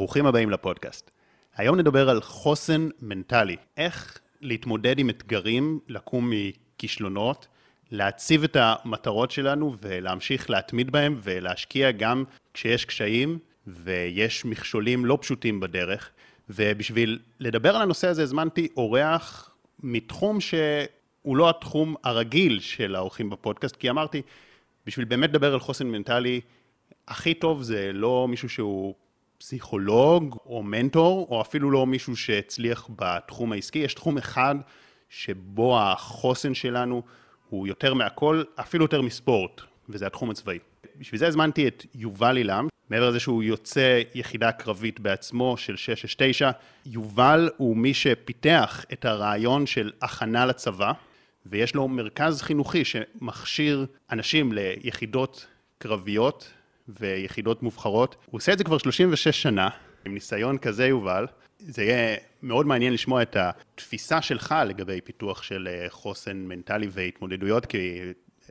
ברוכים הבאים לפודקאסט. היום נדבר על חוסן מנטלי, איך להתמודד עם אתגרים, לקום מכישלונות, להציב את המטרות שלנו ולהמשיך להתמיד בהם ולהשקיע גם כשיש קשיים ויש מכשולים לא פשוטים בדרך. ובשביל לדבר על הנושא הזה הזמנתי אורח מתחום שהוא לא התחום הרגיל של האורחים בפודקאסט, כי אמרתי, בשביל באמת לדבר על חוסן מנטלי, הכי טוב זה לא מישהו שהוא פסיכולוג או מנטור, או אפילו לא מישהו שהצליח בתחום העסקי, יש תחום אחד שבו החוסן שלנו הוא יותר מהכל, אפילו יותר מספורט, וזה התחום הצבאי. בשביל זה הזמנתי את יובל אילם, מעבר לזה שהוא יוצא יחידה קרבית בעצמו של 669, יובל הוא מי שפיתח את הרעיון של הכנה לצבא, ויש לו מרכז חינוכי שמכשיר אנשים ליחידות קרביות ויחידות מובחרות. הוא עושה את זה כבר 36 שנה, עם ניסיון כזה, יובל. זה יהיה מאוד מעניין לשמוע את התפיסה שלך לגבי פיתוח של אה, חוסן מנטלי והתמודדויות, כי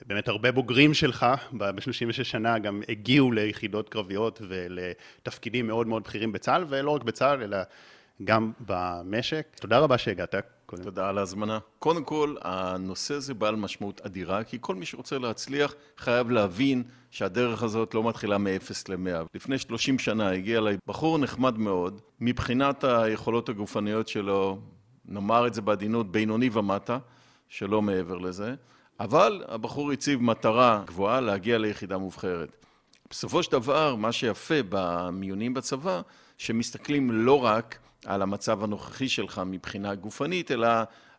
באמת הרבה בוגרים שלך ב-36 שנה גם הגיעו ליחידות קרביות ולתפקידים מאוד מאוד בכירים בצה"ל, ולא רק בצה"ל, אלא גם במשק. תודה רבה שהגעת. קודם. תודה על ההזמנה. קודם כל, הנושא הזה בעל משמעות אדירה, כי כל מי שרוצה להצליח חייב להבין שהדרך הזאת לא מתחילה מ-0 ל-100. לפני 30 שנה הגיע אליי בחור נחמד מאוד, מבחינת היכולות הגופניות שלו, נאמר את זה בעדינות, בינוני ומטה, שלא מעבר לזה, אבל הבחור הציב מטרה גבוהה להגיע ליחידה מובחרת. בסופו של דבר, מה שיפה במיונים בצבא, שמסתכלים לא רק על המצב הנוכחי שלך מבחינה גופנית, אלא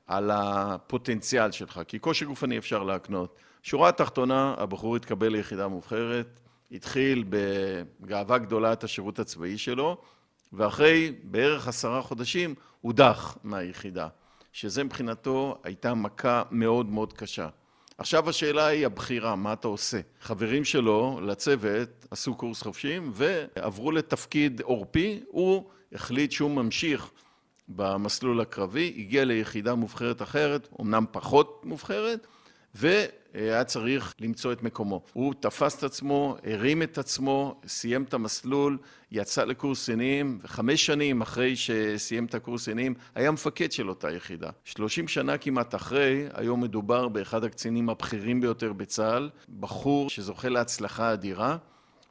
על הפוטנציאל שלך, כי כושר גופני אפשר להקנות. שורה התחתונה, הבחור התקבל ליחידה מובחרת, התחיל בגאווה גדולה את השירות הצבאי שלו, ואחרי בערך עשרה חודשים הודח מהיחידה, שזה מבחינתו הייתה מכה מאוד מאוד קשה. עכשיו השאלה היא הבחירה, מה אתה עושה? חברים שלו לצוות עשו קורס חופשים ועברו לתפקיד עורפי, הוא החליט שהוא ממשיך במסלול הקרבי, הגיע ליחידה מובחרת אחרת, אמנם פחות מובחרת, והיה צריך למצוא את מקומו. הוא תפס את עצמו, הרים את עצמו, סיים את המסלול, יצא לקורס קצינים, וחמש שנים אחרי שסיים את הקורס קצינים, היה מפקד של אותה יחידה. שלושים שנה כמעט אחרי, היום מדובר באחד הקצינים הבכירים ביותר בצה"ל, בחור שזוכה להצלחה אדירה,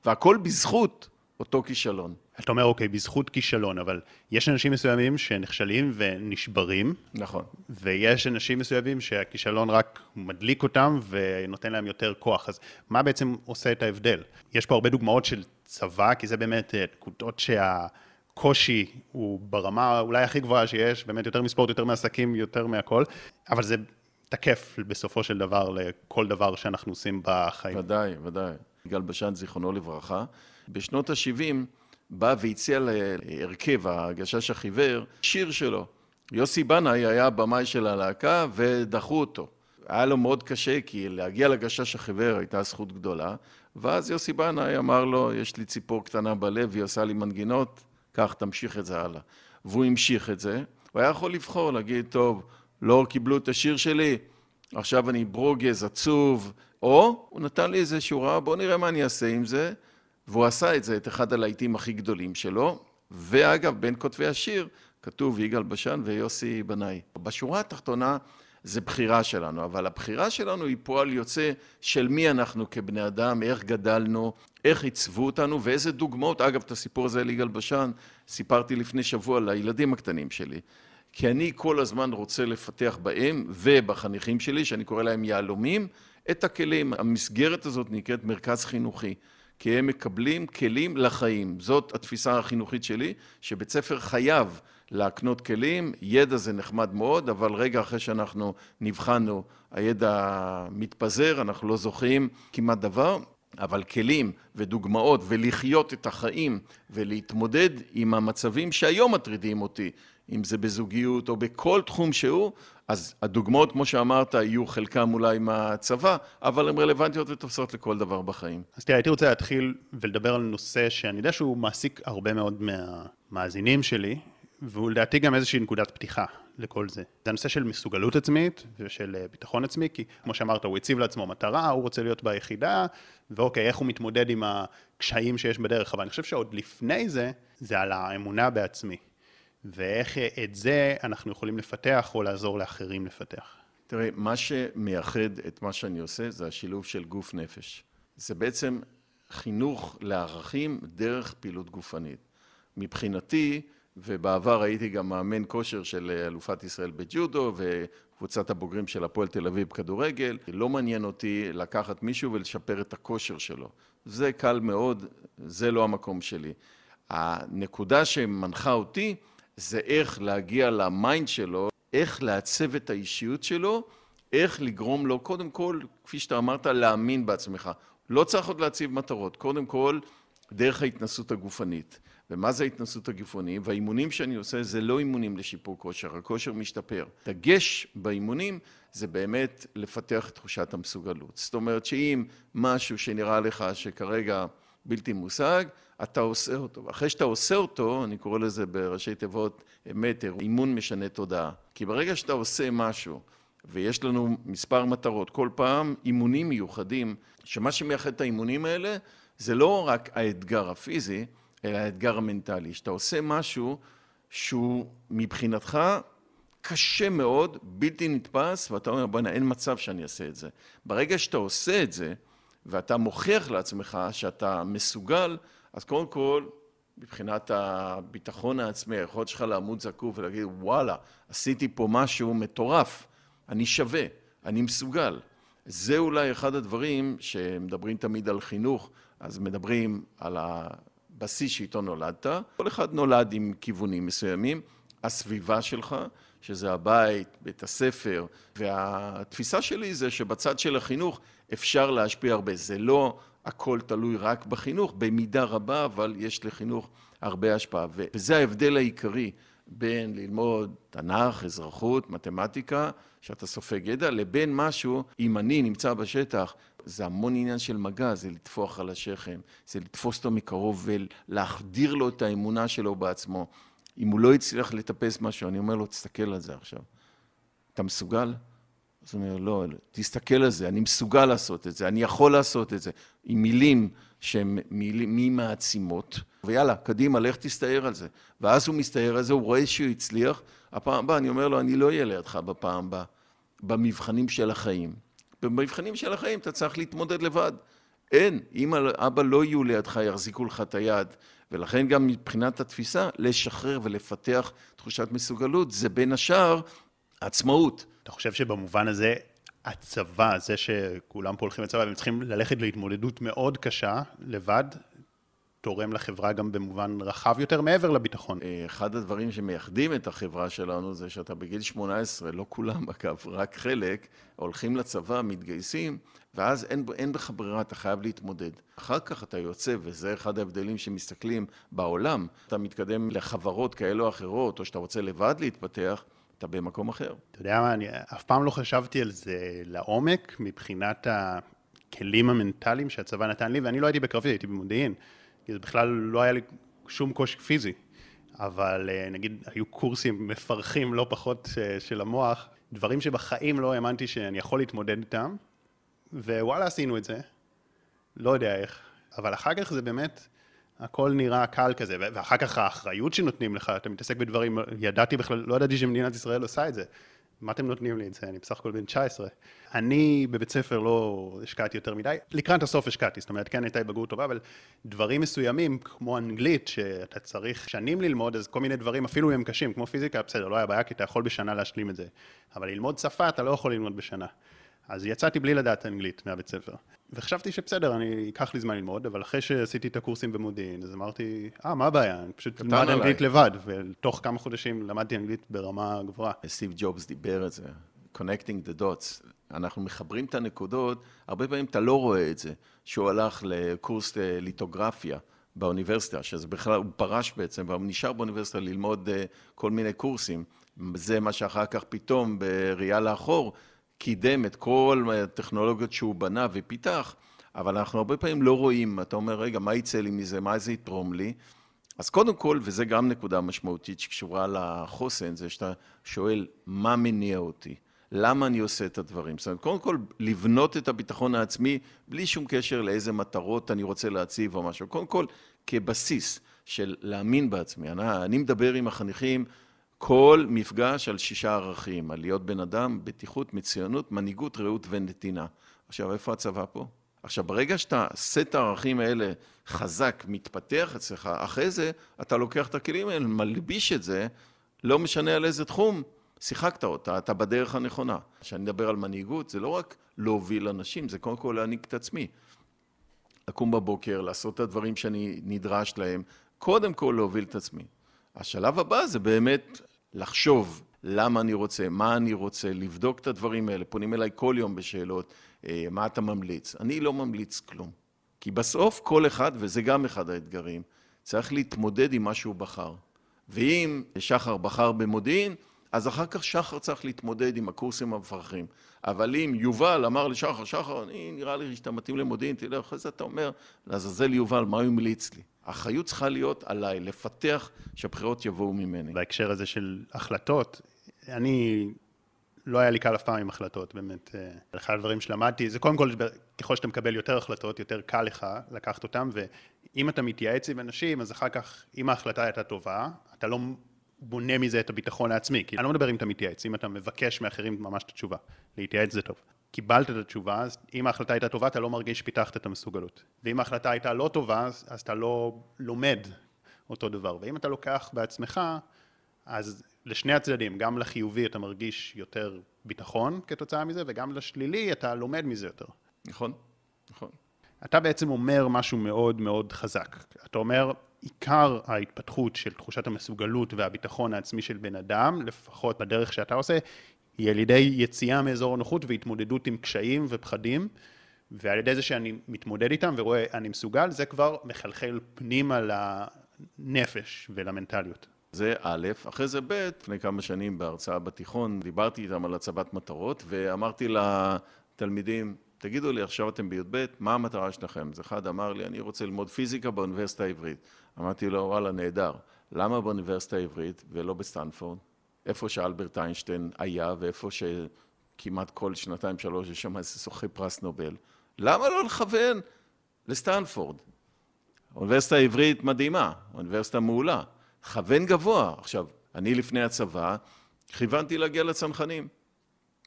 והכל בזכות אותו כישלון. אתה אומר, אוקיי, בזכות כישלון, אבל יש אנשים מסוימים שנכשלים ונשברים. נכון. ויש אנשים מסוימים שהכישלון רק מדליק אותם ונותן להם יותר כוח. אז מה בעצם עושה את ההבדל? יש פה הרבה דוגמאות של צבא, כי זה באמת אה, נקודות שהקושי הוא ברמה אולי הכי גבוהה שיש, באמת יותר מספורט, יותר מעסקים, יותר מהכל, אבל זה תקף בסופו של דבר לכל דבר שאנחנו עושים בחיים. ודאי, ודאי. יגאל בשן, זיכרונו לברכה. בשנות ה-70 בא והציע להרכב הגשש החיוור שיר שלו. יוסי בנאי היה הבמאי של הלהקה ודחו אותו. היה לו מאוד קשה כי להגיע לגשש החיוור הייתה זכות גדולה ואז יוסי בנאי אמר לו יש לי ציפור קטנה בלב היא עושה לי מנגינות קח תמשיך את זה הלאה והוא המשיך את זה הוא היה יכול לבחור להגיד טוב לא קיבלו את השיר שלי עכשיו אני ברוגז עצוב או הוא נתן לי איזה שורה בוא נראה מה אני אעשה עם זה והוא עשה את זה, את אחד הלהיטים הכי גדולים שלו, ואגב, בין כותבי השיר כתוב יגאל בשן ויוסי בנאי. בשורה התחתונה זה בחירה שלנו, אבל הבחירה שלנו היא פועל יוצא של מי אנחנו כבני אדם, איך גדלנו, איך עיצבו אותנו ואיזה דוגמאות, אגב, את הסיפור הזה על יגאל בשן סיפרתי לפני שבוע לילדים הקטנים שלי. כי אני כל הזמן רוצה לפתח בהם ובחניכים שלי, שאני קורא להם יהלומים, את הכלים. המסגרת הזאת נקראת מרכז חינוכי. כי הם מקבלים כלים לחיים. זאת התפיסה החינוכית שלי, שבית ספר חייב להקנות כלים, ידע זה נחמד מאוד, אבל רגע אחרי שאנחנו נבחנו, הידע מתפזר, אנחנו לא זוכרים כמעט דבר, אבל כלים ודוגמאות ולחיות את החיים ולהתמודד עם המצבים שהיום מטרידים אותי, אם זה בזוגיות או בכל תחום שהוא, אז הדוגמאות, כמו שאמרת, יהיו חלקם אולי מהצבא, אבל הן רלוונטיות ותופסות לכל דבר בחיים. אז תראה, הייתי רוצה להתחיל ולדבר על נושא שאני יודע שהוא מעסיק הרבה מאוד מהמאזינים שלי, והוא לדעתי גם איזושהי נקודת פתיחה לכל זה. זה הנושא של מסוגלות עצמית ושל אה, ביטחון עצמי, כי כמו שאמרת, הוא הציב לעצמו מטרה, הוא רוצה להיות ביחידה, ואוקיי, איך הוא מתמודד עם הקשיים שיש בדרך, אבל אני חושב שעוד לפני זה, זה על האמונה בעצמי, ואיך את זה אנחנו יכולים לפתח או לעזור לאחרים לפתח. תראה, מה שמייחד את מה שאני עושה זה השילוב של גוף נפש. זה בעצם חינוך לערכים דרך פעילות גופנית. מבחינתי, ובעבר הייתי גם מאמן כושר של אלופת ישראל בג'ודו וקבוצת הבוגרים של הפועל תל אביב כדורגל. לא מעניין אותי לקחת מישהו ולשפר את הכושר שלו. זה קל מאוד, זה לא המקום שלי. הנקודה שמנחה אותי זה איך להגיע ל mind שלו, איך לעצב את האישיות שלו, איך לגרום לו, קודם כל, כפי שאתה אמרת, להאמין בעצמך. לא צריך עוד להציב מטרות, קודם כל, דרך ההתנסות הגופנית. ומה זה ההתנסות הגופנית? והאימונים שאני עושה זה לא אימונים לשיפור כושר, הכושר משתפר. דגש באימונים זה באמת לפתח את תחושת המסוגלות. זאת אומרת שאם משהו שנראה לך שכרגע בלתי מושג, אתה עושה אותו. ואחרי שאתה עושה אותו, אני קורא לזה בראשי תיבות מטר, אימון משנה תודעה. כי ברגע שאתה עושה משהו, ויש לנו מספר מטרות, כל פעם אימונים מיוחדים, שמה שמייחד את האימונים האלה זה לא רק האתגר הפיזי, אלא האתגר המנטלי. שאתה עושה משהו שהוא מבחינתך קשה מאוד, בלתי נתפס, ואתה אומר, בוא'נה, אין מצב שאני אעשה את זה. ברגע שאתה עושה את זה, ואתה מוכיח לעצמך שאתה מסוגל, אז קודם כל, מבחינת הביטחון העצמי, היכולת שלך לעמוד זקוף ולהגיד, וואלה, עשיתי פה משהו מטורף, אני שווה, אני מסוגל. זה אולי אחד הדברים שמדברים תמיד על חינוך, אז מדברים על הבסיס שאיתו נולדת. כל אחד נולד עם כיוונים מסוימים, הסביבה שלך, שזה הבית, בית הספר, והתפיסה שלי זה שבצד של החינוך אפשר להשפיע הרבה. זה לא הכל תלוי רק בחינוך, במידה רבה, אבל יש לחינוך הרבה השפעה. וזה ההבדל העיקרי בין ללמוד תנ"ך, אזרחות, מתמטיקה, שאתה סופג ידע, לבין משהו, אם אני נמצא בשטח, זה המון עניין של מגע, זה לטפוח על השכם, זה לתפוס אותו מקרוב ולהחדיר לו את האמונה שלו בעצמו. אם הוא לא הצליח לטפס משהו, אני אומר לו, תסתכל על זה עכשיו. אתה מסוגל? אז הוא אומר, לא, תסתכל על זה, אני מסוגל לעשות את זה, אני יכול לעשות את זה, עם מילים שהן מילים מעצימות, ויאללה, קדימה, לך תסתער על זה. ואז הוא מסתער על זה, הוא רואה שהוא הצליח, הפעם הבאה, אני אומר לו, אני לא אהיה לידך בפעם הבאה, במבחנים של החיים. במבחנים של החיים אתה צריך להתמודד לבד. אין, אם אבא לא יהיו לידך, יחזיקו לך את היד. ולכן גם מבחינת התפיסה, לשחרר ולפתח תחושת מסוגלות, זה בין השאר עצמאות. אתה חושב שבמובן הזה, הצבא, זה שכולם פה הולכים לצבא, והם צריכים ללכת להתמודדות מאוד קשה, לבד, תורם לחברה גם במובן רחב יותר מעבר לביטחון. אחד הדברים שמייחדים את החברה שלנו זה שאתה בגיל 18, לא כולם אגב, רק חלק, הולכים לצבא, מתגייסים, ואז אין, אין בך ברירה, אתה חייב להתמודד. אחר כך אתה יוצא, וזה אחד ההבדלים שמסתכלים בעולם, אתה מתקדם לחברות כאלו או אחרות, או שאתה רוצה לבד להתפתח, אתה במקום אחר. אתה יודע מה, אני אף פעם לא חשבתי על זה לעומק, מבחינת הכלים המנטליים שהצבא נתן לי, ואני לא הייתי בקרבי, הייתי במודיעין. זה בכלל לא היה לי שום קושי פיזי, אבל אה, נגיד היו קורסים מפרכים לא פחות אה, של המוח, דברים שבחיים לא האמנתי שאני יכול להתמודד איתם, ווואלה עשינו את זה, לא יודע איך, אבל אחר כך זה באמת, הכל נראה קל כזה, ואחר כך האחריות שנותנים לך, אתה מתעסק בדברים, ידעתי בכלל, לא ידעתי שמדינת ישראל עושה את זה. מה אתם נותנים לי את זה? אני בסך הכל בן 19. אני בבית ספר לא השקעתי יותר מדי, לקראת הסוף השקעתי, זאת אומרת, כן הייתה בגרות טובה, אבל דברים מסוימים, כמו אנגלית, שאתה צריך שנים ללמוד, אז כל מיני דברים, אפילו אם הם קשים, כמו פיזיקה, בסדר, לא היה בעיה, כי אתה יכול בשנה להשלים את זה. אבל ללמוד שפה, אתה לא יכול ללמוד בשנה. אז יצאתי בלי לדעת אנגלית מהבית ספר. וחשבתי שבסדר, אני, ייקח לי זמן ללמוד, אבל אחרי שעשיתי את הקורסים במודיעין, אז אמרתי, אה, מה הבעיה? אני פשוט למד אנגלית לבד, ותוך כמה חודשים למדתי אנגלית ברמה גבוהה. סטיב ג'ובס דיבר את זה, connecting the dots. אנחנו מחברים את הנקודות, הרבה פעמים אתה לא רואה את זה, שהוא הלך לקורס ליטוגרפיה באוניברסיטה, שזה בכלל, הוא פרש בעצם, והוא נשאר באוניברסיטה ללמוד אה, כל מיני קורסים. זה מה שאחר כך פתאום, בראייה לאחור, קידם את כל הטכנולוגיות שהוא בנה ופיתח, אבל אנחנו הרבה פעמים לא רואים, אתה אומר, רגע, מה יצא לי מזה, מה זה יתרום לי? אז קודם כל, וזו גם נקודה משמעותית שקשורה לחוסן, זה שאתה שואל, מה מניע אותי? למה אני עושה את הדברים? זאת אומרת, קודם כל, לבנות את הביטחון העצמי בלי שום קשר לאיזה מטרות אני רוצה להציב או משהו. קודם כל, כבסיס של להאמין בעצמי. אני, אני מדבר עם החניכים כל מפגש על שישה ערכים, על להיות בן אדם, בטיחות, מצוינות, מנהיגות, רעות ונתינה. עכשיו, איפה הצבא פה? עכשיו, ברגע שאתה, סט הערכים האלה חזק, מתפתח אצלך, אחרי זה אתה לוקח את הכלים האלה, מלביש את זה, לא משנה על איזה תחום, שיחקת אותה, אתה בדרך הנכונה. כשאני מדבר על מנהיגות, זה לא רק להוביל אנשים, זה קודם כל להנהיג את עצמי. לקום בבוקר, לעשות את הדברים שאני נדרש להם, קודם כל להוביל את עצמי. השלב הבא זה באמת לחשוב למה אני רוצה, מה אני רוצה, לבדוק את הדברים האלה. פונים אליי כל יום בשאלות, אה, מה אתה ממליץ? אני לא ממליץ כלום. כי בסוף כל אחד, וזה גם אחד האתגרים, צריך להתמודד עם מה שהוא בחר. ואם שחר בחר במודיעין, אז אחר כך שחר צריך להתמודד עם הקורסים המפרכים. אבל אם יובל אמר לשחר, שחר, אני נראה לי שאתה מתאים למודיעין, תלך, אחרי זה אתה אומר, לעזאזל יובל, מה הוא המליץ לי? האחריות צריכה להיות עליי, לפתח שהבחירות יבואו ממני. בהקשר הזה של החלטות, אני, לא היה לי קל אף פעם עם החלטות, באמת. אה, אחד הדברים שלמדתי, זה קודם כל, ככל שאתה מקבל יותר החלטות, יותר קל לך לקחת אותן, ואם אתה מתייעץ עם אנשים, אז אחר כך, אם ההחלטה הייתה טובה, אתה לא בונה מזה את הביטחון העצמי. כי אני לא מדבר אם אתה מתייעץ, אם אתה מבקש מאחרים ממש את התשובה. להתייעץ זה טוב. קיבלת את התשובה, אז אם ההחלטה הייתה טובה, אתה לא מרגיש שפיתחת את המסוגלות. ואם ההחלטה הייתה לא טובה, אז אתה לא לומד אותו דבר. ואם אתה לוקח בעצמך, אז לשני הצדדים, גם לחיובי אתה מרגיש יותר ביטחון כתוצאה מזה, וגם לשלילי אתה לומד מזה יותר. נכון, נכון. אתה בעצם אומר משהו מאוד מאוד חזק. אתה אומר, עיקר ההתפתחות של תחושת המסוגלות והביטחון העצמי של בן אדם, לפחות בדרך שאתה עושה, היא על ידי יציאה מאזור הנוחות והתמודדות עם קשיים ופחדים, ועל ידי זה שאני מתמודד איתם ורואה אני מסוגל, זה כבר מחלחל פנימה לנפש ולמנטליות. זה א', אחרי זה ב', לפני כמה שנים בהרצאה בתיכון, דיברתי איתם על הצבת מטרות, ואמרתי לתלמידים, תגידו לי, עכשיו אתם בי"ב, מה המטרה שלכם? אז אחד אמר לי, אני רוצה ללמוד פיזיקה באוניברסיטה העברית. אמרתי לו, וואלה, נהדר. למה באוניברסיטה העברית ולא בסטנפורד? איפה שאלברט איינשטיין היה, ואיפה שכמעט כל שנתיים שלוש יש שם איזה זוכה פרס נובל. למה לא לכוון לסטנפורד? האוניברסיטה העברית מדהימה, אוניברסיטה מעולה. כוון גבוה. עכשיו, אני לפני הצבא כיוונתי להגיע לצנחנים.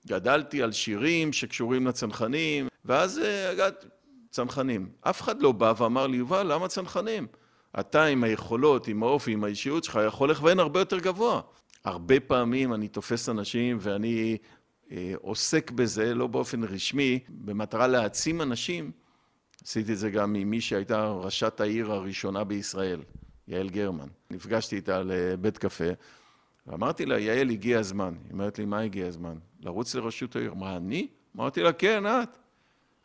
גדלתי על שירים שקשורים לצנחנים, ואז אה, הגעתי, צנחנים. אף אחד לא בא ואמר לי, יובל, למה צנחנים? אתה עם היכולות, עם האופי, עם האישיות שלך, יכול לכוון הרבה יותר גבוה. הרבה פעמים אני תופס אנשים ואני אה, עוסק בזה, לא באופן רשמי, במטרה להעצים אנשים. עשיתי את זה גם עם מי שהייתה ראשת העיר הראשונה בישראל, יעל גרמן. נפגשתי איתה לבית קפה, ואמרתי לה, יעל, הגיע הזמן. היא אומרת לי, מה הגיע הזמן? לרוץ לראשות העיר. מה, אני? אמרתי לה, כן, את.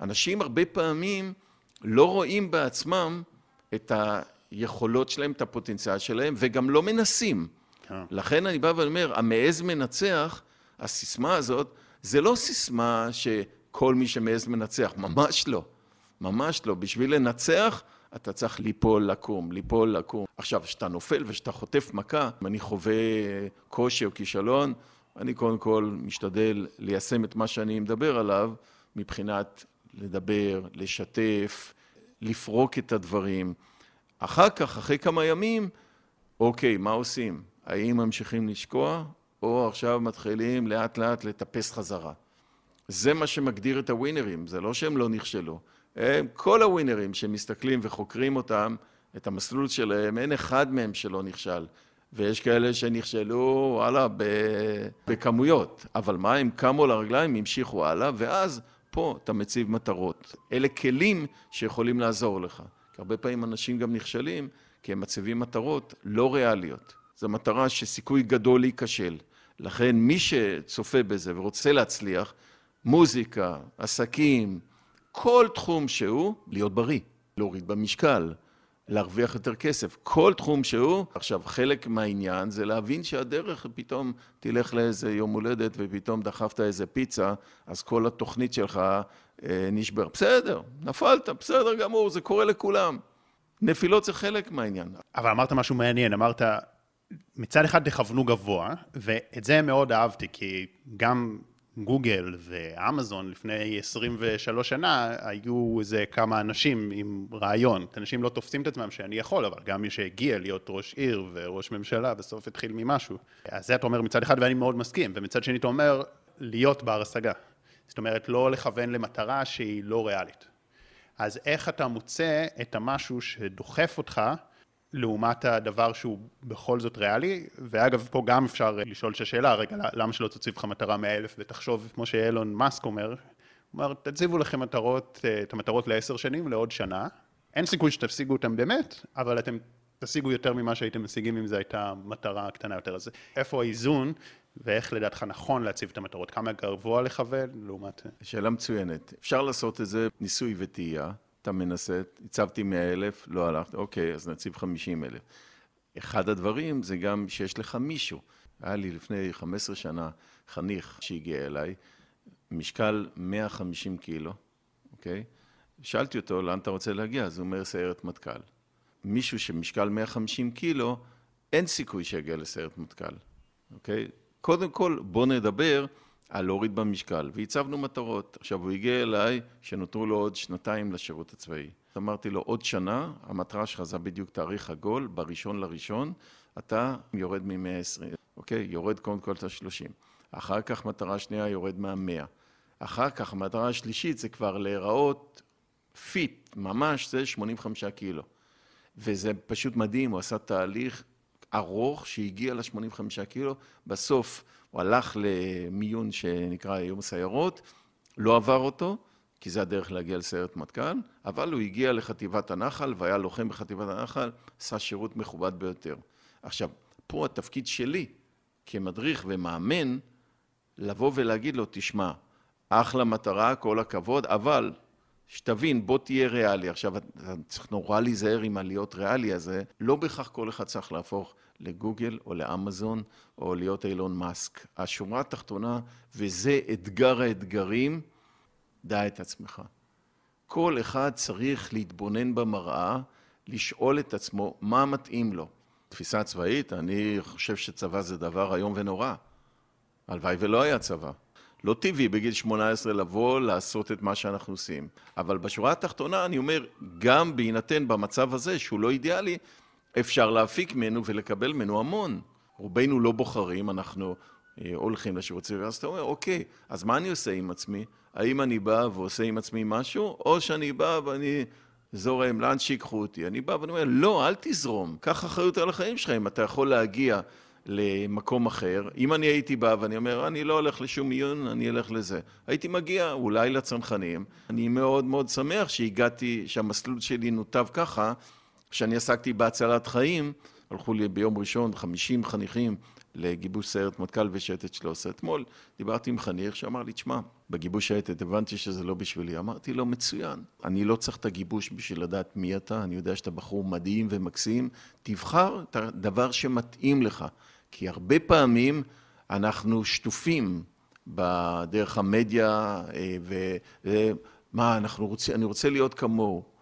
אנשים הרבה פעמים לא רואים בעצמם את היכולות שלהם, את הפוטנציאל שלהם, וגם לא מנסים. כן. לכן אני בא ואומר, המעז מנצח, הסיסמה הזאת, זה לא סיסמה שכל מי שמעז מנצח, ממש לא. ממש לא. בשביל לנצח, אתה צריך ליפול, לקום, ליפול, לקום. עכשיו, כשאתה נופל וכשאתה חוטף מכה, אם אני חווה קושי או כישלון, אני קודם כל משתדל ליישם את מה שאני מדבר עליו, מבחינת לדבר, לשתף, לפרוק את הדברים. אחר כך, אחרי כמה ימים, אוקיי, מה עושים? האם ממשיכים לשקוע, או עכשיו מתחילים לאט לאט לטפס חזרה? זה מה שמגדיר את הווינרים, זה לא שהם לא נכשלו. הם, כל הווינרים שמסתכלים וחוקרים אותם, את המסלול שלהם, אין אחד מהם שלא נכשל. ויש כאלה שנכשלו, וואלה, בכמויות. אבל מה, הם קמו לרגליים, המשיכו הלאה, ואז פה אתה מציב מטרות. אלה כלים שיכולים לעזור לך. כי הרבה פעמים אנשים גם נכשלים, כי הם מציבים מטרות לא ריאליות. זו מטרה שסיכוי גדול להיכשל. לכן מי שצופה בזה ורוצה להצליח, מוזיקה, עסקים, כל תחום שהוא, להיות בריא, להוריד במשקל, להרוויח יותר כסף, כל תחום שהוא. עכשיו, חלק מהעניין זה להבין שהדרך פתאום תלך לאיזה יום הולדת ופתאום דחפת איזה פיצה, אז כל התוכנית שלך אה, נשבר. בסדר, נפלת, בסדר גמור, זה קורה לכולם. נפילות זה חלק מהעניין. אבל אמרת משהו מעניין, אמרת, מצד אחד תכוונו גבוה, ואת זה מאוד אהבתי, כי גם גוגל ואמזון לפני 23 שנה, היו איזה כמה אנשים עם רעיון. אנשים לא תופסים את עצמם שאני יכול, אבל גם מי שהגיע להיות ראש עיר וראש ממשלה, בסוף התחיל ממשהו. אז זה אתה אומר מצד אחד, ואני מאוד מסכים, ומצד שני אתה אומר, להיות בר השגה. זאת אומרת, לא לכוון למטרה שהיא לא ריאלית. אז איך אתה מוצא את המשהו שדוחף אותך לעומת הדבר שהוא בכל זאת ריאלי, ואגב, פה גם אפשר לשאול את השאלה, רגע, למה שלא תציב לך מטרה מאה אלף ותחשוב, כמו שאילון מאסק אומר, הוא אומר, תציבו לכם מטרות, את המטרות לעשר שנים, לעוד שנה, אין סיכוי שתשיגו אותם באמת, אבל אתם תשיגו יותר ממה שהייתם משיגים אם זו הייתה מטרה קטנה יותר. אז איפה האיזון, ואיך לדעתך נכון להציב את המטרות? כמה גבוה לכוון לעומת... שאלה מצוינת. אפשר לעשות איזה ניסוי וטעייה. אתה מנסה, הצבתי 100 אלף, לא הלכת, אוקיי, אז נציב 50 אלף. אחד הדברים זה גם שיש לך מישהו. היה לי לפני 15 שנה חניך שהגיע אליי, משקל 150 קילו, אוקיי? שאלתי אותו, לאן אתה רוצה להגיע? אז הוא אומר, סיירת מטכ"ל. מישהו שמשקל 150 קילו, אין סיכוי שיגיע לסיירת מטכ"ל, אוקיי? קודם כל, בוא נדבר על להוריד במשקל, והצבנו מטרות. עכשיו, הוא הגיע אליי, שנותרו לו עוד שנתיים לשירות הצבאי. אמרתי לו, עוד שנה, המטרה שלך זה בדיוק תאריך עגול, בראשון לראשון, אתה יורד מ-120, אוקיי? יורד קודם כל את ה-30. אחר כך מטרה שנייה יורד מה-100. אחר כך המטרה השלישית זה כבר להיראות fit, ממש, זה 85 קילו. וזה פשוט מדהים, הוא עשה תהליך ארוך שהגיע ל-85 קילו, בסוף הוא הלך למיון שנקרא יום סיירות, לא עבר אותו, כי זה הדרך להגיע לסיירת מטכ"ל, אבל הוא הגיע לחטיבת הנחל והיה לוחם בחטיבת הנחל, עשה שירות מכובד ביותר. עכשיו, פה התפקיד שלי כמדריך ומאמן, לבוא ולהגיד לו, תשמע, אחלה מטרה, כל הכבוד, אבל שתבין, בוא תהיה ריאלי. עכשיו, אתה צריך נורא להיזהר עם הלהיות ריאלי הזה, לא בהכרח כל אחד צריך להפוך לגוגל או לאמזון או להיות אילון מאסק. השורה התחתונה, וזה אתגר האתגרים, דע את עצמך. כל אחד צריך להתבונן במראה, לשאול את עצמו מה מתאים לו. תפיסה צבאית, אני חושב שצבא זה דבר איום ונורא. הלוואי ולא היה צבא. לא טבעי בגיל 18 לבוא לעשות את מה שאנחנו עושים. אבל בשורה התחתונה אני אומר, גם בהינתן במצב הזה, שהוא לא אידיאלי, אפשר להפיק ממנו ולקבל ממנו המון. רובנו לא בוחרים, אנחנו אה, הולכים לשירות צבאי, אז אתה אומר, אוקיי, אז מה אני עושה עם עצמי? האם אני בא ועושה עם עצמי משהו, או שאני בא ואני זורם, לאן שיקחו אותי? אני בא ואני אומר, לא, אל תזרום, קח אחריות על החיים שלך, אם אתה יכול להגיע למקום אחר. אם אני הייתי בא ואני אומר, אני לא הולך לשום עיון, אני אלך לזה. הייתי מגיע אולי לצנחנים. אני מאוד מאוד שמח שהגעתי, שהמסלול שלי נותב ככה, כשאני עסקתי בהצלת חיים, הלכו לי ביום ראשון 50 חניכים לגיבוש סיירת מטכ"ל ושייטת 13. אתמול דיברתי עם חניך שאמר לי, תשמע, בגיבוש שייטת הבנתי שזה לא בשבילי. אמרתי לו, מצוין, אני לא צריך את הגיבוש בשביל לדעת מי אתה, אני יודע שאתה בחור מדהים ומקסים, תבחר את הדבר שמתאים לך. כי הרבה פעמים אנחנו שטופים בדרך המדיה, אה, ומה, אנחנו רוצים, אני רוצה להיות כמוהו.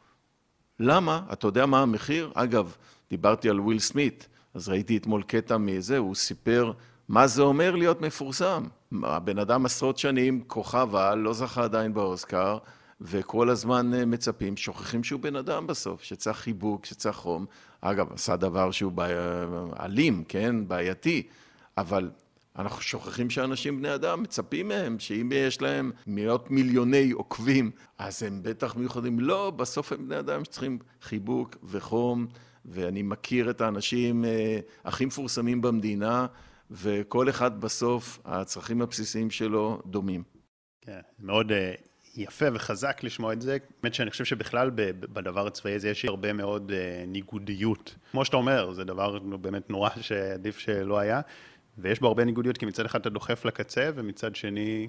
למה? אתה יודע מה המחיר? אגב, דיברתי על וויל סמית, אז ראיתי אתמול קטע מזה, הוא סיפר מה זה אומר להיות מפורסם. הבן אדם עשרות שנים, כוכב על, לא זכה עדיין באוסקר, וכל הזמן אה, מצפים, שוכחים שהוא בן אדם בסוף, שצריך חיבוק, שצריך חום. אגב, עשה דבר שהוא אלים, כן? בעייתי, אבל אנחנו שוכחים שאנשים בני אדם, מצפים מהם שאם יש להם מאות מיליוני עוקבים, אז הם בטח מיוחדים. לא, בסוף הם בני אדם שצריכים חיבוק וחום, ואני מכיר את האנשים אה, הכי מפורסמים במדינה, וכל אחד בסוף, הצרכים הבסיסיים שלו דומים. כן, מאוד אה, יפה וחזק לשמוע את זה. באמת שאני חושב שבכלל בדבר הצבאי הזה יש הרבה מאוד אה, ניגודיות. כמו שאתה אומר, זה דבר באמת נורא שעדיף שלא היה. ויש בו הרבה ניגודיות, כי מצד אחד אתה דוחף לקצה, ומצד שני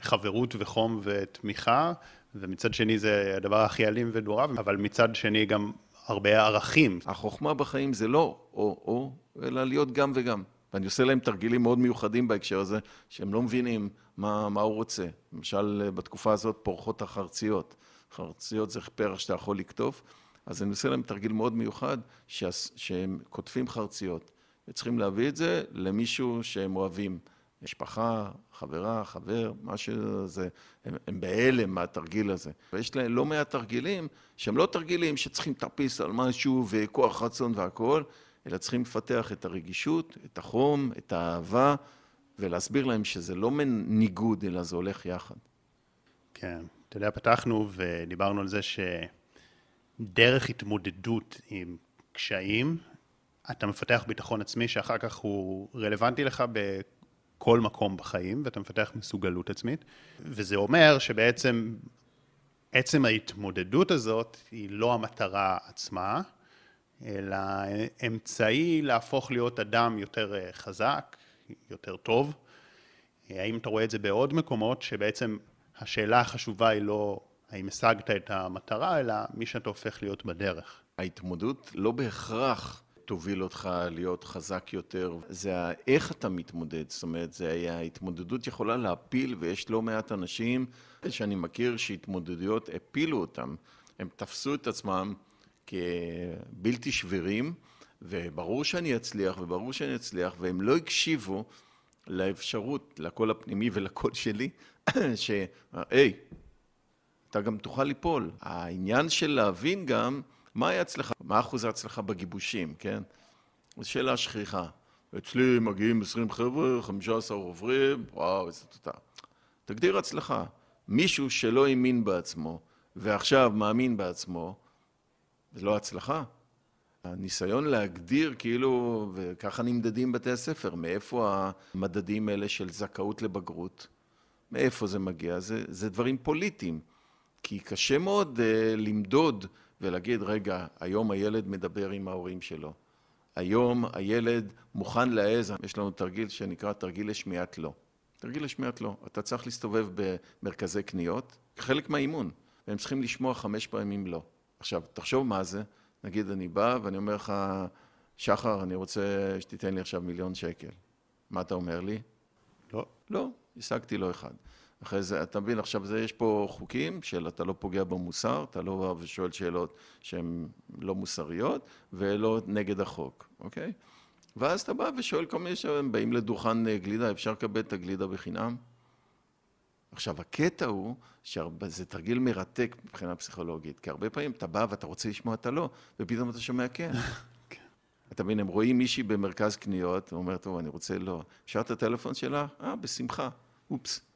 חברות וחום ותמיכה, ומצד שני זה הדבר הכי אלים ונורא, אבל מצד שני גם הרבה ערכים. החוכמה בחיים זה לא או-או, אלא להיות גם וגם. ואני עושה להם תרגילים מאוד מיוחדים בהקשר הזה, שהם לא מבינים מה, מה הוא רוצה. למשל, בתקופה הזאת פורחות החרציות. חרציות זה פרח שאתה יכול לקטוף, אז אני עושה להם תרגיל מאוד מיוחד, שהם כותבים חרציות, וצריכים להביא את זה למישהו שהם אוהבים. משפחה, חברה, חבר, מה שזה, הם, הם בהלם מהתרגיל הזה. ויש להם לא מעט תרגילים שהם לא תרגילים שצריכים לטפיס על משהו וכוח רצון והכול, אלא צריכים לפתח את הרגישות, את החום, את האהבה, ולהסביר להם שזה לא ניגוד, אלא זה הולך יחד. כן, אתה יודע, פתחנו ודיברנו על זה שדרך התמודדות עם קשיים, אתה מפתח ביטחון עצמי שאחר כך הוא רלוונטי לך בכל מקום בחיים, ואתה מפתח מסוגלות עצמית, וזה אומר שבעצם עצם ההתמודדות הזאת היא לא המטרה עצמה, אלא אמצעי להפוך להיות אדם יותר אה, חזק, יותר טוב. האם אתה רואה את זה בעוד מקומות שבעצם השאלה החשובה היא לא האם השגת את המטרה, אלא מי שאתה הופך להיות בדרך. ההתמודדות לא בהכרח תוביל אותך להיות חזק יותר, זה איך אתה מתמודד, זאת אומרת, זה ההתמודדות יכולה להפיל, ויש לא מעט אנשים שאני מכיר שהתמודדויות הפילו אותם, הם תפסו את עצמם כבלתי שבירים, וברור שאני אצליח, וברור שאני אצליח, והם לא הקשיבו לאפשרות, לקול הפנימי ולקול שלי, שהי, אתה גם תוכל ליפול. העניין של להבין גם מה היה אצלך, מה אחוז ההצלחה בגיבושים, כן? זו שאלה שכיחה. אצלי מגיעים 20 חבר'ה, 15 עוברים, וואו, איזה תודה. תגדיר הצלחה. מישהו שלא האמין בעצמו, ועכשיו מאמין בעצמו, זה לא הצלחה. הניסיון להגדיר כאילו, וככה נמדדים בתי הספר, מאיפה המדדים האלה של זכאות לבגרות, מאיפה זה מגיע? זה, זה דברים פוליטיים. כי קשה מאוד uh, למדוד ולהגיד, רגע, היום הילד מדבר עם ההורים שלו. היום הילד מוכן להעז, יש לנו תרגיל שנקרא תרגיל לשמיעת לא. תרגיל לשמיעת לא. אתה צריך להסתובב במרכזי קניות, חלק מהאימון, והם צריכים לשמוע חמש פעמים לא. עכשיו, תחשוב מה זה, נגיד אני בא ואני אומר לך, שחר, אני רוצה שתיתן לי עכשיו מיליון שקל. מה אתה אומר לי? לא. לא, השגתי לו אחד. אחרי זה, אתה מבין, עכשיו זה, יש פה חוקים של אתה לא פוגע במוסר, אתה לא בא ושואל שאלות שהן לא מוסריות ולא נגד החוק, אוקיי? ואז אתה בא ושואל כל מיני שהם באים לדוכן אה, גלידה, אפשר לקבל את הגלידה בחינם? עכשיו, הקטע הוא שזה תרגיל מרתק מבחינה פסיכולוגית, כי הרבה פעמים אתה בא ואתה רוצה לשמוע את הלא, ופתאום אתה שומע כן. כן. אתה מבין, הם רואים מישהי במרכז קניות, הוא אומר, טוב, אני רוצה לא. אפשר את הטלפון שלה? אה, בשמחה. אופס.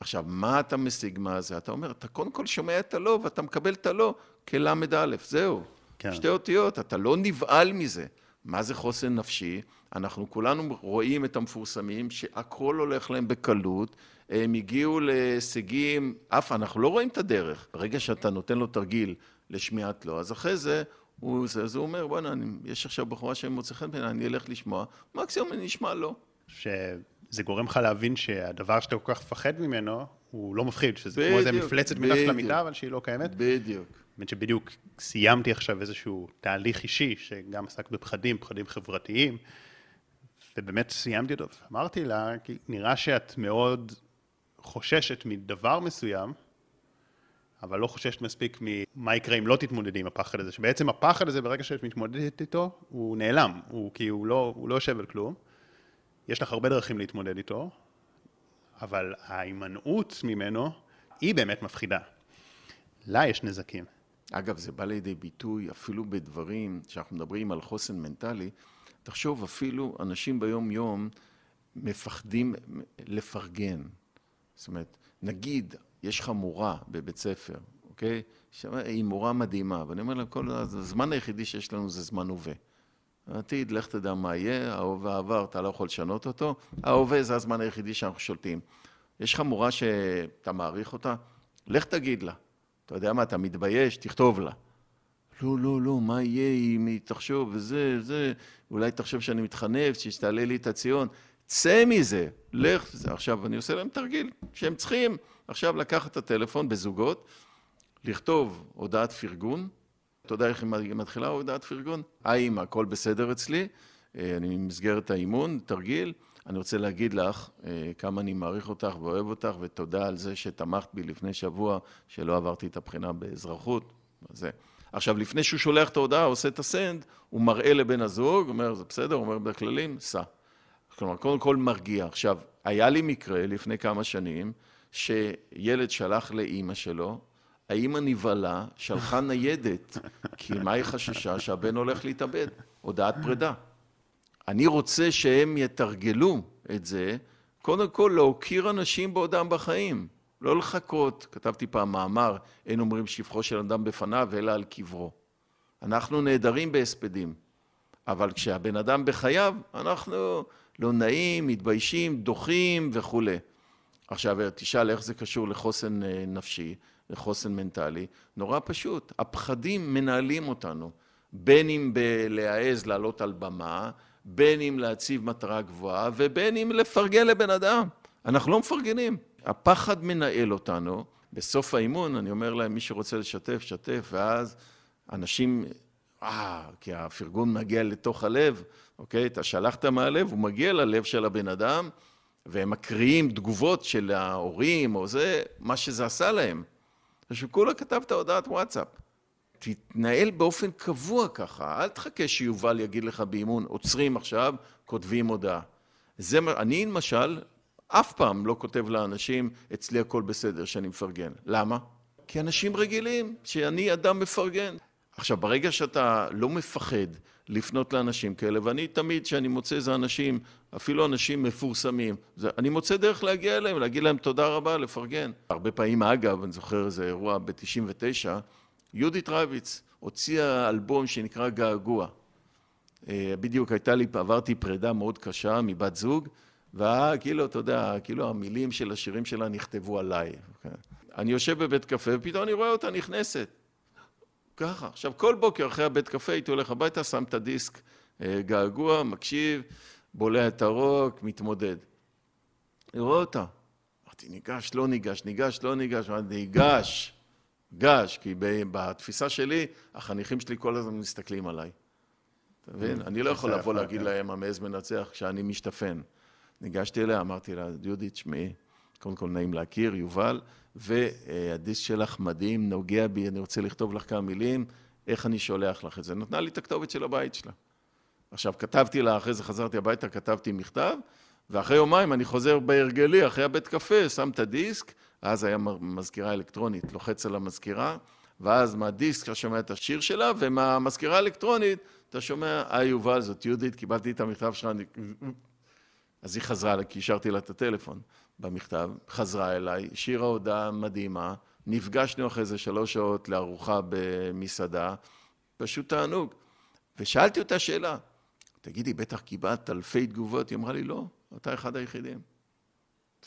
עכשיו, מה אתה משיג מה זה? אתה אומר, אתה קודם כל שומע את הלא, ואתה מקבל את הלא כל"א, זהו. כן. שתי אותיות, אתה לא נבהל מזה. מה זה חוסן נפשי? אנחנו כולנו רואים את המפורסמים שהכל הולך להם בקלות, הם הגיעו להישגים, אף אנחנו לא רואים את הדרך. ברגע שאתה נותן לו תרגיל לשמיעת לו, אז אחרי זה הוא, זה, אז הוא אומר, בוא'נה, יש עכשיו בחורה שמוצא חן בעיניי, אני אלך לשמוע, מקסימום אני אשמע לו. שזה גורם לך להבין שהדבר שאתה כל כך מפחד ממנו, הוא לא מפחיד, שזה בדיוק, כמו איזה מפלצת מתחת למיטה, אבל שהיא לא קיימת. בדיוק. האמת שבדיוק סיימתי עכשיו איזשהו תהליך אישי, שגם עסק בפחדים, פחדים חברתיים, ובאמת סיימתי אותו. אמרתי לה, כי נראה שאת מאוד חוששת מדבר מסוים, אבל לא חוששת מספיק ממה יקרה אם לא תתמודדי עם הפחד הזה, שבעצם הפחד הזה, ברגע שאת מתמודדת איתו, הוא נעלם, הוא כי הוא לא, הוא לא יושב על כלום. יש לך הרבה דרכים להתמודד איתו, אבל ההימנעות ממנו היא באמת מפחידה. לה יש נזקים. אגב, זה בא לידי ביטוי אפילו בדברים שאנחנו מדברים על חוסן מנטלי. תחשוב, אפילו אנשים ביום-יום מפחדים לפרגן. זאת אומרת, נגיד, יש לך מורה בבית ספר, אוקיי? היא מורה מדהימה, ואני אומר לה, כל הזמן היחידי שיש לנו זה זמן הווה. העתיד, לך תדע מה יהיה, ההווה עבר, אתה לא יכול לשנות אותו, ההווה זה הזמן היחידי שאנחנו שולטים. יש לך מורה שאתה מעריך אותה? לך תגיד לה. אתה יודע מה, אתה מתבייש, תכתוב לה. לא, לא, לא, מה יהיה אם היא תחשוב וזה, זה, אולי תחשוב שאני מתחנף, שתעלה לי את הציון. צא מזה, לך, עכשיו אני עושה להם תרגיל, שהם צריכים עכשיו לקחת את הטלפון בזוגות, לכתוב הודעת פרגון, אתה יודע איך היא מתחילה הודעת פרגון? היי אמא, הכל בסדר אצלי, אה, אני במסגרת האימון, תרגיל, אני רוצה להגיד לך אה, כמה אני מעריך אותך ואוהב אותך, ותודה על זה שתמכת בי לפני שבוע, שלא עברתי את הבחינה באזרחות, זה. עכשיו, לפני שהוא שולח את ההודעה, עושה את הסנד, הוא מראה לבן הזוג, אומר, זה בסדר, הוא אומר בכללים, סע. כלומר, קודם כל מרגיע. עכשיו, היה לי מקרה לפני כמה שנים, שילד שלח לאימא שלו, האימא נבהלה, שלחה ניידת, כי מה היא חששה? שהבן הולך להתאבד, הודעת פרידה. אני רוצה שהם יתרגלו את זה, קודם כל להוקיר אנשים בעודם בחיים, לא לחכות. כתבתי פעם מאמר, אין אומרים שבחו של אדם בפניו, אלא על קברו. אנחנו נהדרים בהספדים, אבל כשהבן אדם בחייו, אנחנו לא נעים, מתביישים, דוחים וכולי. עכשיו, תשאל איך זה קשור לחוסן אה, נפשי, לחוסן מנטלי. נורא פשוט, הפחדים מנהלים אותנו, בין אם בלהעז לעלות על במה, בין אם להציב מטרה גבוהה, ובין אם לפרגן לבן אדם. אנחנו לא מפרגנים. הפחד מנהל אותנו. בסוף האימון אני אומר להם, מי שרוצה לשתף, שתף, ואז אנשים, אה, כי הפרגון מגיע לתוך הלב, אוקיי? אתה שלחת מהלב, הוא מגיע ללב של הבן אדם, והם מקריאים תגובות של ההורים, או זה, מה שזה עשה להם. שכולה כתבת הודעת וואטסאפ. תתנהל באופן קבוע ככה, אל תחכה שיובל יגיד לך באימון, עוצרים עכשיו, כותבים הודעה. זה, אני למשל, אף פעם לא כותב לאנשים, אצלי הכל בסדר, שאני מפרגן. למה? כי אנשים רגילים, שאני אדם מפרגן. עכשיו, ברגע שאתה לא מפחד לפנות לאנשים כאלה, ואני תמיד, כשאני מוצא איזה אנשים, אפילו אנשים מפורסמים, זה, אני מוצא דרך להגיע אליהם, להגיד להם תודה רבה, לפרגן. הרבה פעמים, אגב, אני זוכר איזה אירוע ב-99, יהודית רביץ הוציאה אלבום שנקרא געגוע. אה, בדיוק הייתה לי, עברתי פרידה מאוד קשה מבת זוג, וכאילו, אתה יודע, כאילו המילים של השירים שלה נכתבו עליי. אני יושב בבית קפה, ופתאום אני רואה אותה נכנסת. ככה. עכשיו, כל בוקר אחרי הבית קפה הייתי הולך הביתה, שם את הדיסק אה, געגוע, מקשיב, בולע את הרוק, מתמודד. אני רואה אותה. אמרתי, ניגש, לא ניגש, ניגש, לא ניגש, אמרתי, ניגש, ניגש, כי בתפיסה שלי, החניכים שלי כל הזמן מסתכלים עליי. אתה מבין? אני לא יכול לבוא להגיד כן. להם, המעז מנצח, כשאני משתפן. ניגשתי אליה, אמרתי לה, יהודית, שמעי, קודם כל נעים להכיר, יובל, והדיסק שלך מדהים, נוגע בי, אני רוצה לכתוב לך כמה מילים, איך אני שולח לך את זה? נתנה לי את הכתובת של הבית שלה. עכשיו, כתבתי לה, אחרי זה חזרתי הביתה, כתבתי מכתב, ואחרי יומיים אני חוזר בהרגלי, אחרי הבית קפה, שם את הדיסק, אז היה מזכירה אלקטרונית, לוחץ על המזכירה, ואז מהדיסק אתה שומע את השיר שלה, ומהמזכירה האלקטרונית אתה שומע, היי יובל, זאת יהודית, קיבלתי את המכתב שלך, אני... אז היא חזרה, כי השארתי לה את הטלפון במכתב, חזרה אליי, השאירה הודעה מדהימה, נפגשנו אחרי זה שלוש שעות לארוחה במסעדה, פשוט תענוג. ושאלתי אותה שאלה, תגידי, בטח קיבלת אלפי תגובות? היא אמרה לי, לא, אתה אחד היחידים.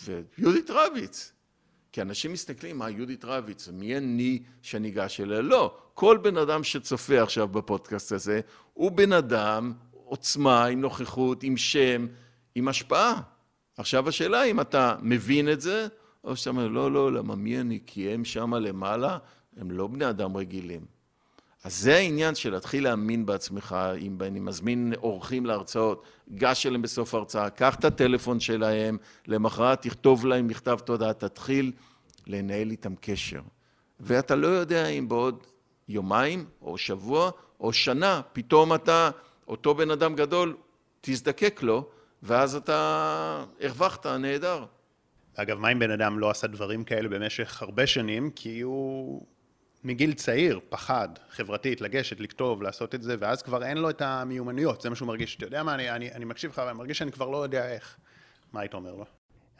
ויהודית רביץ. כי אנשים מסתכלים, מה, יהודית רביץ, מי אני שניגש אליה? לא, כל בן אדם שצופה עכשיו בפודקאסט הזה, הוא בן אדם, עוצמה, עם נוכחות, עם שם, עם השפעה. עכשיו השאלה אם אתה מבין את זה, או שאתה אומר, לא, לא, למה מי אני? כי הם שמה למעלה, הם לא בני אדם רגילים. אז זה העניין של להתחיל להאמין בעצמך, אם אני מזמין אורחים להרצאות, גש אליהם בסוף ההרצאה, קח את הטלפון שלהם, למחרת תכתוב להם מכתב תודה, תתחיל לנהל איתם קשר. ואתה לא יודע אם בעוד יומיים, או שבוע, או שנה, פתאום אתה, אותו בן אדם גדול, תזדקק לו, ואז אתה הרווחת, נהדר. אגב, מה אם בן אדם לא עשה דברים כאלה במשך הרבה שנים, כי הוא מגיל צעיר פחד חברתית לגשת, לכתוב, לעשות את זה, ואז כבר אין לו את המיומנויות, זה מה שהוא מרגיש. אתה יודע מה, אני, אני, אני מקשיב לך, ואני מרגיש שאני כבר לא יודע איך. מה היית אומר לו?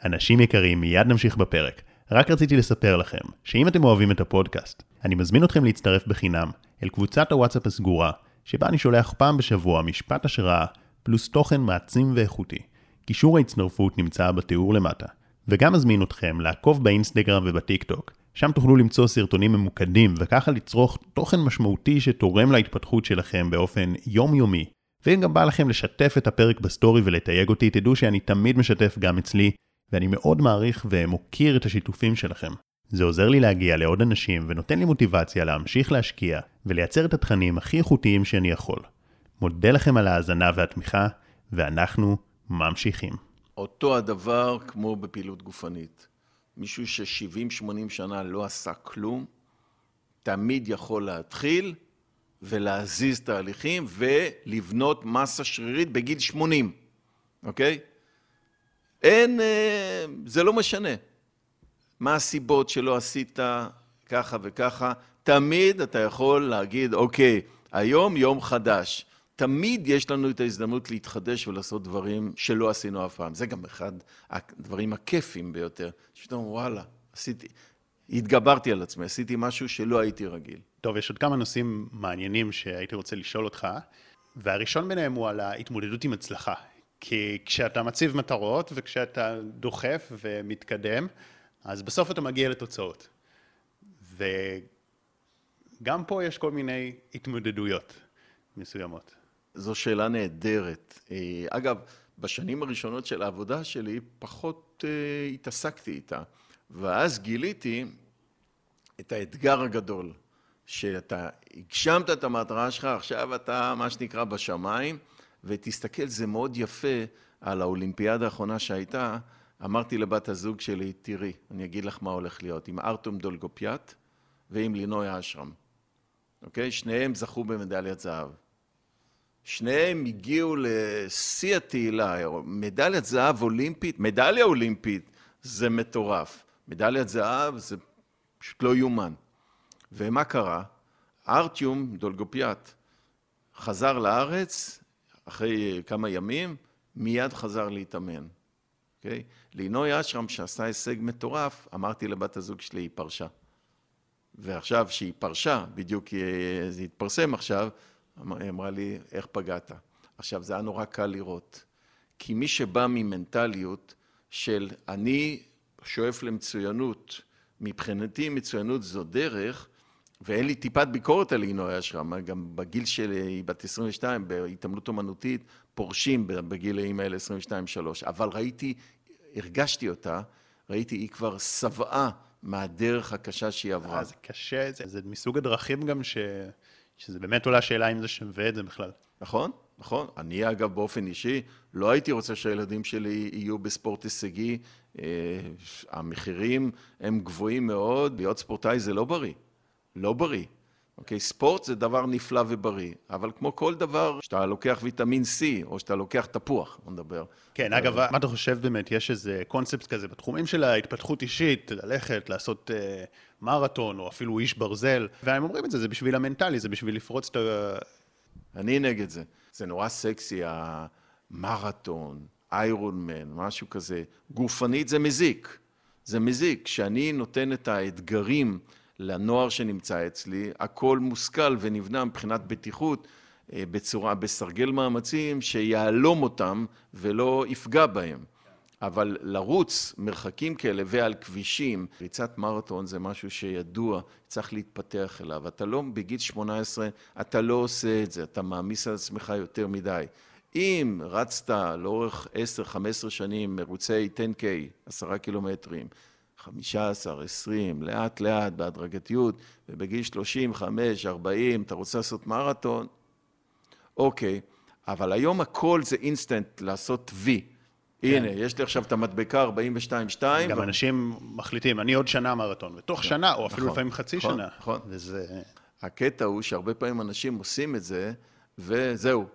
אנשים יקרים, מיד נמשיך בפרק. רק רציתי לספר לכם, שאם אתם אוהבים את הפודקאסט, אני מזמין אתכם להצטרף בחינם אל קבוצת הוואטסאפ הסגורה, שבה אני שולח פעם בשבוע משפט השראה, פלוס תוכן מעצים ואיכותי. קישור ההצטרפות נמצא בתיאור למטה. וגם מזמין אתכם לעקוב באינסטגרם ובטיק טוק, שם תוכלו למצוא סרטונים ממוקדים וככה לצרוך תוכן משמעותי שתורם להתפתחות שלכם באופן יומיומי. ואם גם בא לכם לשתף את הפרק בסטורי ולתייג אותי, תדעו שאני תמיד משתף גם אצלי, ואני מאוד מעריך ומוקיר את השיתופים שלכם. זה עוזר לי להגיע לעוד אנשים ונותן לי מוטיבציה להמשיך להשקיע ולייצר את התכנים הכי איכותיים שאני יכול. מודה לכם על ההאזנה והתמיכה, ואנחנו ממשיכים. אותו הדבר כמו בפעילות גופנית. מישהו ש-70-80 שנה לא עשה כלום, תמיד יכול להתחיל ולהזיז תהליכים ולבנות מסה שרירית בגיל 80, אוקיי? אין, אה, זה לא משנה. מה הסיבות שלא עשית ככה וככה, תמיד אתה יכול להגיד, אוקיי, היום יום חדש. תמיד יש לנו את ההזדמנות להתחדש ולעשות דברים שלא עשינו אף פעם. זה גם אחד הדברים הכיפים ביותר. שפתאום, וואלה, עשיתי, התגברתי על עצמי, עשיתי משהו שלא הייתי רגיל. טוב, יש עוד כמה נושאים מעניינים שהייתי רוצה לשאול אותך, והראשון ביניהם הוא על ההתמודדות עם הצלחה. כי כשאתה מציב מטרות וכשאתה דוחף ומתקדם, אז בסוף אתה מגיע לתוצאות. וגם פה יש כל מיני התמודדויות מסוימות. זו שאלה נהדרת. אה, אגב, בשנים הראשונות של העבודה שלי פחות uh, התעסקתי איתה, ואז גיליתי את האתגר הגדול, שאתה הגשמת את המטרה שלך, עכשיו אתה מה שנקרא בשמיים, ותסתכל, זה מאוד יפה על האולימפיאדה האחרונה שהייתה, אמרתי לבת הזוג שלי, תראי, אני אגיד לך מה הולך להיות, עם ארתום דולגופיאט ועם לינוי אשרם, אוקיי? שניהם זכו במדליית זהב. שניהם הגיעו לשיא התהילה, מדליית זהב אולימפית, מדליה אולימפית זה מטורף, מדליית זהב זה פשוט לא יאומן. ומה קרה? ארטיום דולגופיאט חזר לארץ אחרי כמה ימים, מיד חזר להתאמן, אוקיי? Okay? לינוי אשרם שעשה הישג מטורף, אמרתי לבת הזוג שלי, היא פרשה. ועכשיו שהיא פרשה, בדיוק זה התפרסם עכשיו, היא אמרה לי, איך פגעת? עכשיו, זה היה נורא קל לראות. כי מי שבא ממנטליות של אני שואף למצוינות, מבחינתי מצוינות זו דרך, ואין לי טיפת ביקורת על עינוי אשרם, גם בגיל שלי, היא בת 22, בהתעמלות אומנותית, פורשים בגילאים האלה 22-3, אבל ראיתי, הרגשתי אותה, ראיתי, היא כבר שבעה מהדרך הקשה שהיא עברה. אה, זה קשה, זה, זה מסוג הדרכים גם ש... שזה באמת עולה שאלה אם זה שווה את זה בכלל. נכון, נכון. אני אגב באופן אישי לא הייתי רוצה שהילדים שלי יהיו בספורט הישגי. אה, המחירים הם גבוהים מאוד, להיות ספורטאי זה לא בריא. לא בריא. אוקיי, ספורט זה דבר נפלא ובריא, אבל כמו כל דבר, שאתה לוקח ויטמין C, או שאתה לוקח תפוח, בוא נדבר. כן, אגב, מה אתה חושב באמת, יש איזה קונספט כזה בתחומים של ההתפתחות אישית, ללכת, לעשות uh, מרתון, או אפילו איש ברזל, והם אומרים את זה, זה בשביל המנטלי, זה בשביל לפרוץ את ה... אני נגד זה. זה נורא סקסי, המרתון, איירון מן, משהו כזה. גופנית זה מזיק. זה מזיק. כשאני נותן את האתגרים לנוער שנמצא אצלי, הכל מושכל ונבנה מבחינת בטיחות אה, בצורה, בסרגל מאמצים שיהלום אותם ולא יפגע בהם. אבל לרוץ מרחקים כאלה ועל כבישים, ריצת מרתון זה משהו שידוע, צריך להתפתח אליו. אתה לא, בגיל 18, אתה לא עושה את זה, אתה מעמיס על עצמך יותר מדי. אם רצת לאורך 10-15 שנים מרוצי 10K, עשרה קילומטרים, חמישה עשר, עשרים, לאט לאט, בהדרגתיות, ובגיל שלושים, חמש, ארבעים, אתה רוצה לעשות מרתון? אוקיי, אבל היום הכל זה אינסטנט לעשות וי. כן. הנה, יש לי עכשיו את המדבקה 42-2. גם ו... אנשים מחליטים, אני עוד שנה מרתון, ותוך כן. שנה, או אפילו נכון, לפעמים חצי נכון, שנה. נכון. וזה... הקטע הוא שהרבה פעמים אנשים עושים את זה, וזהו,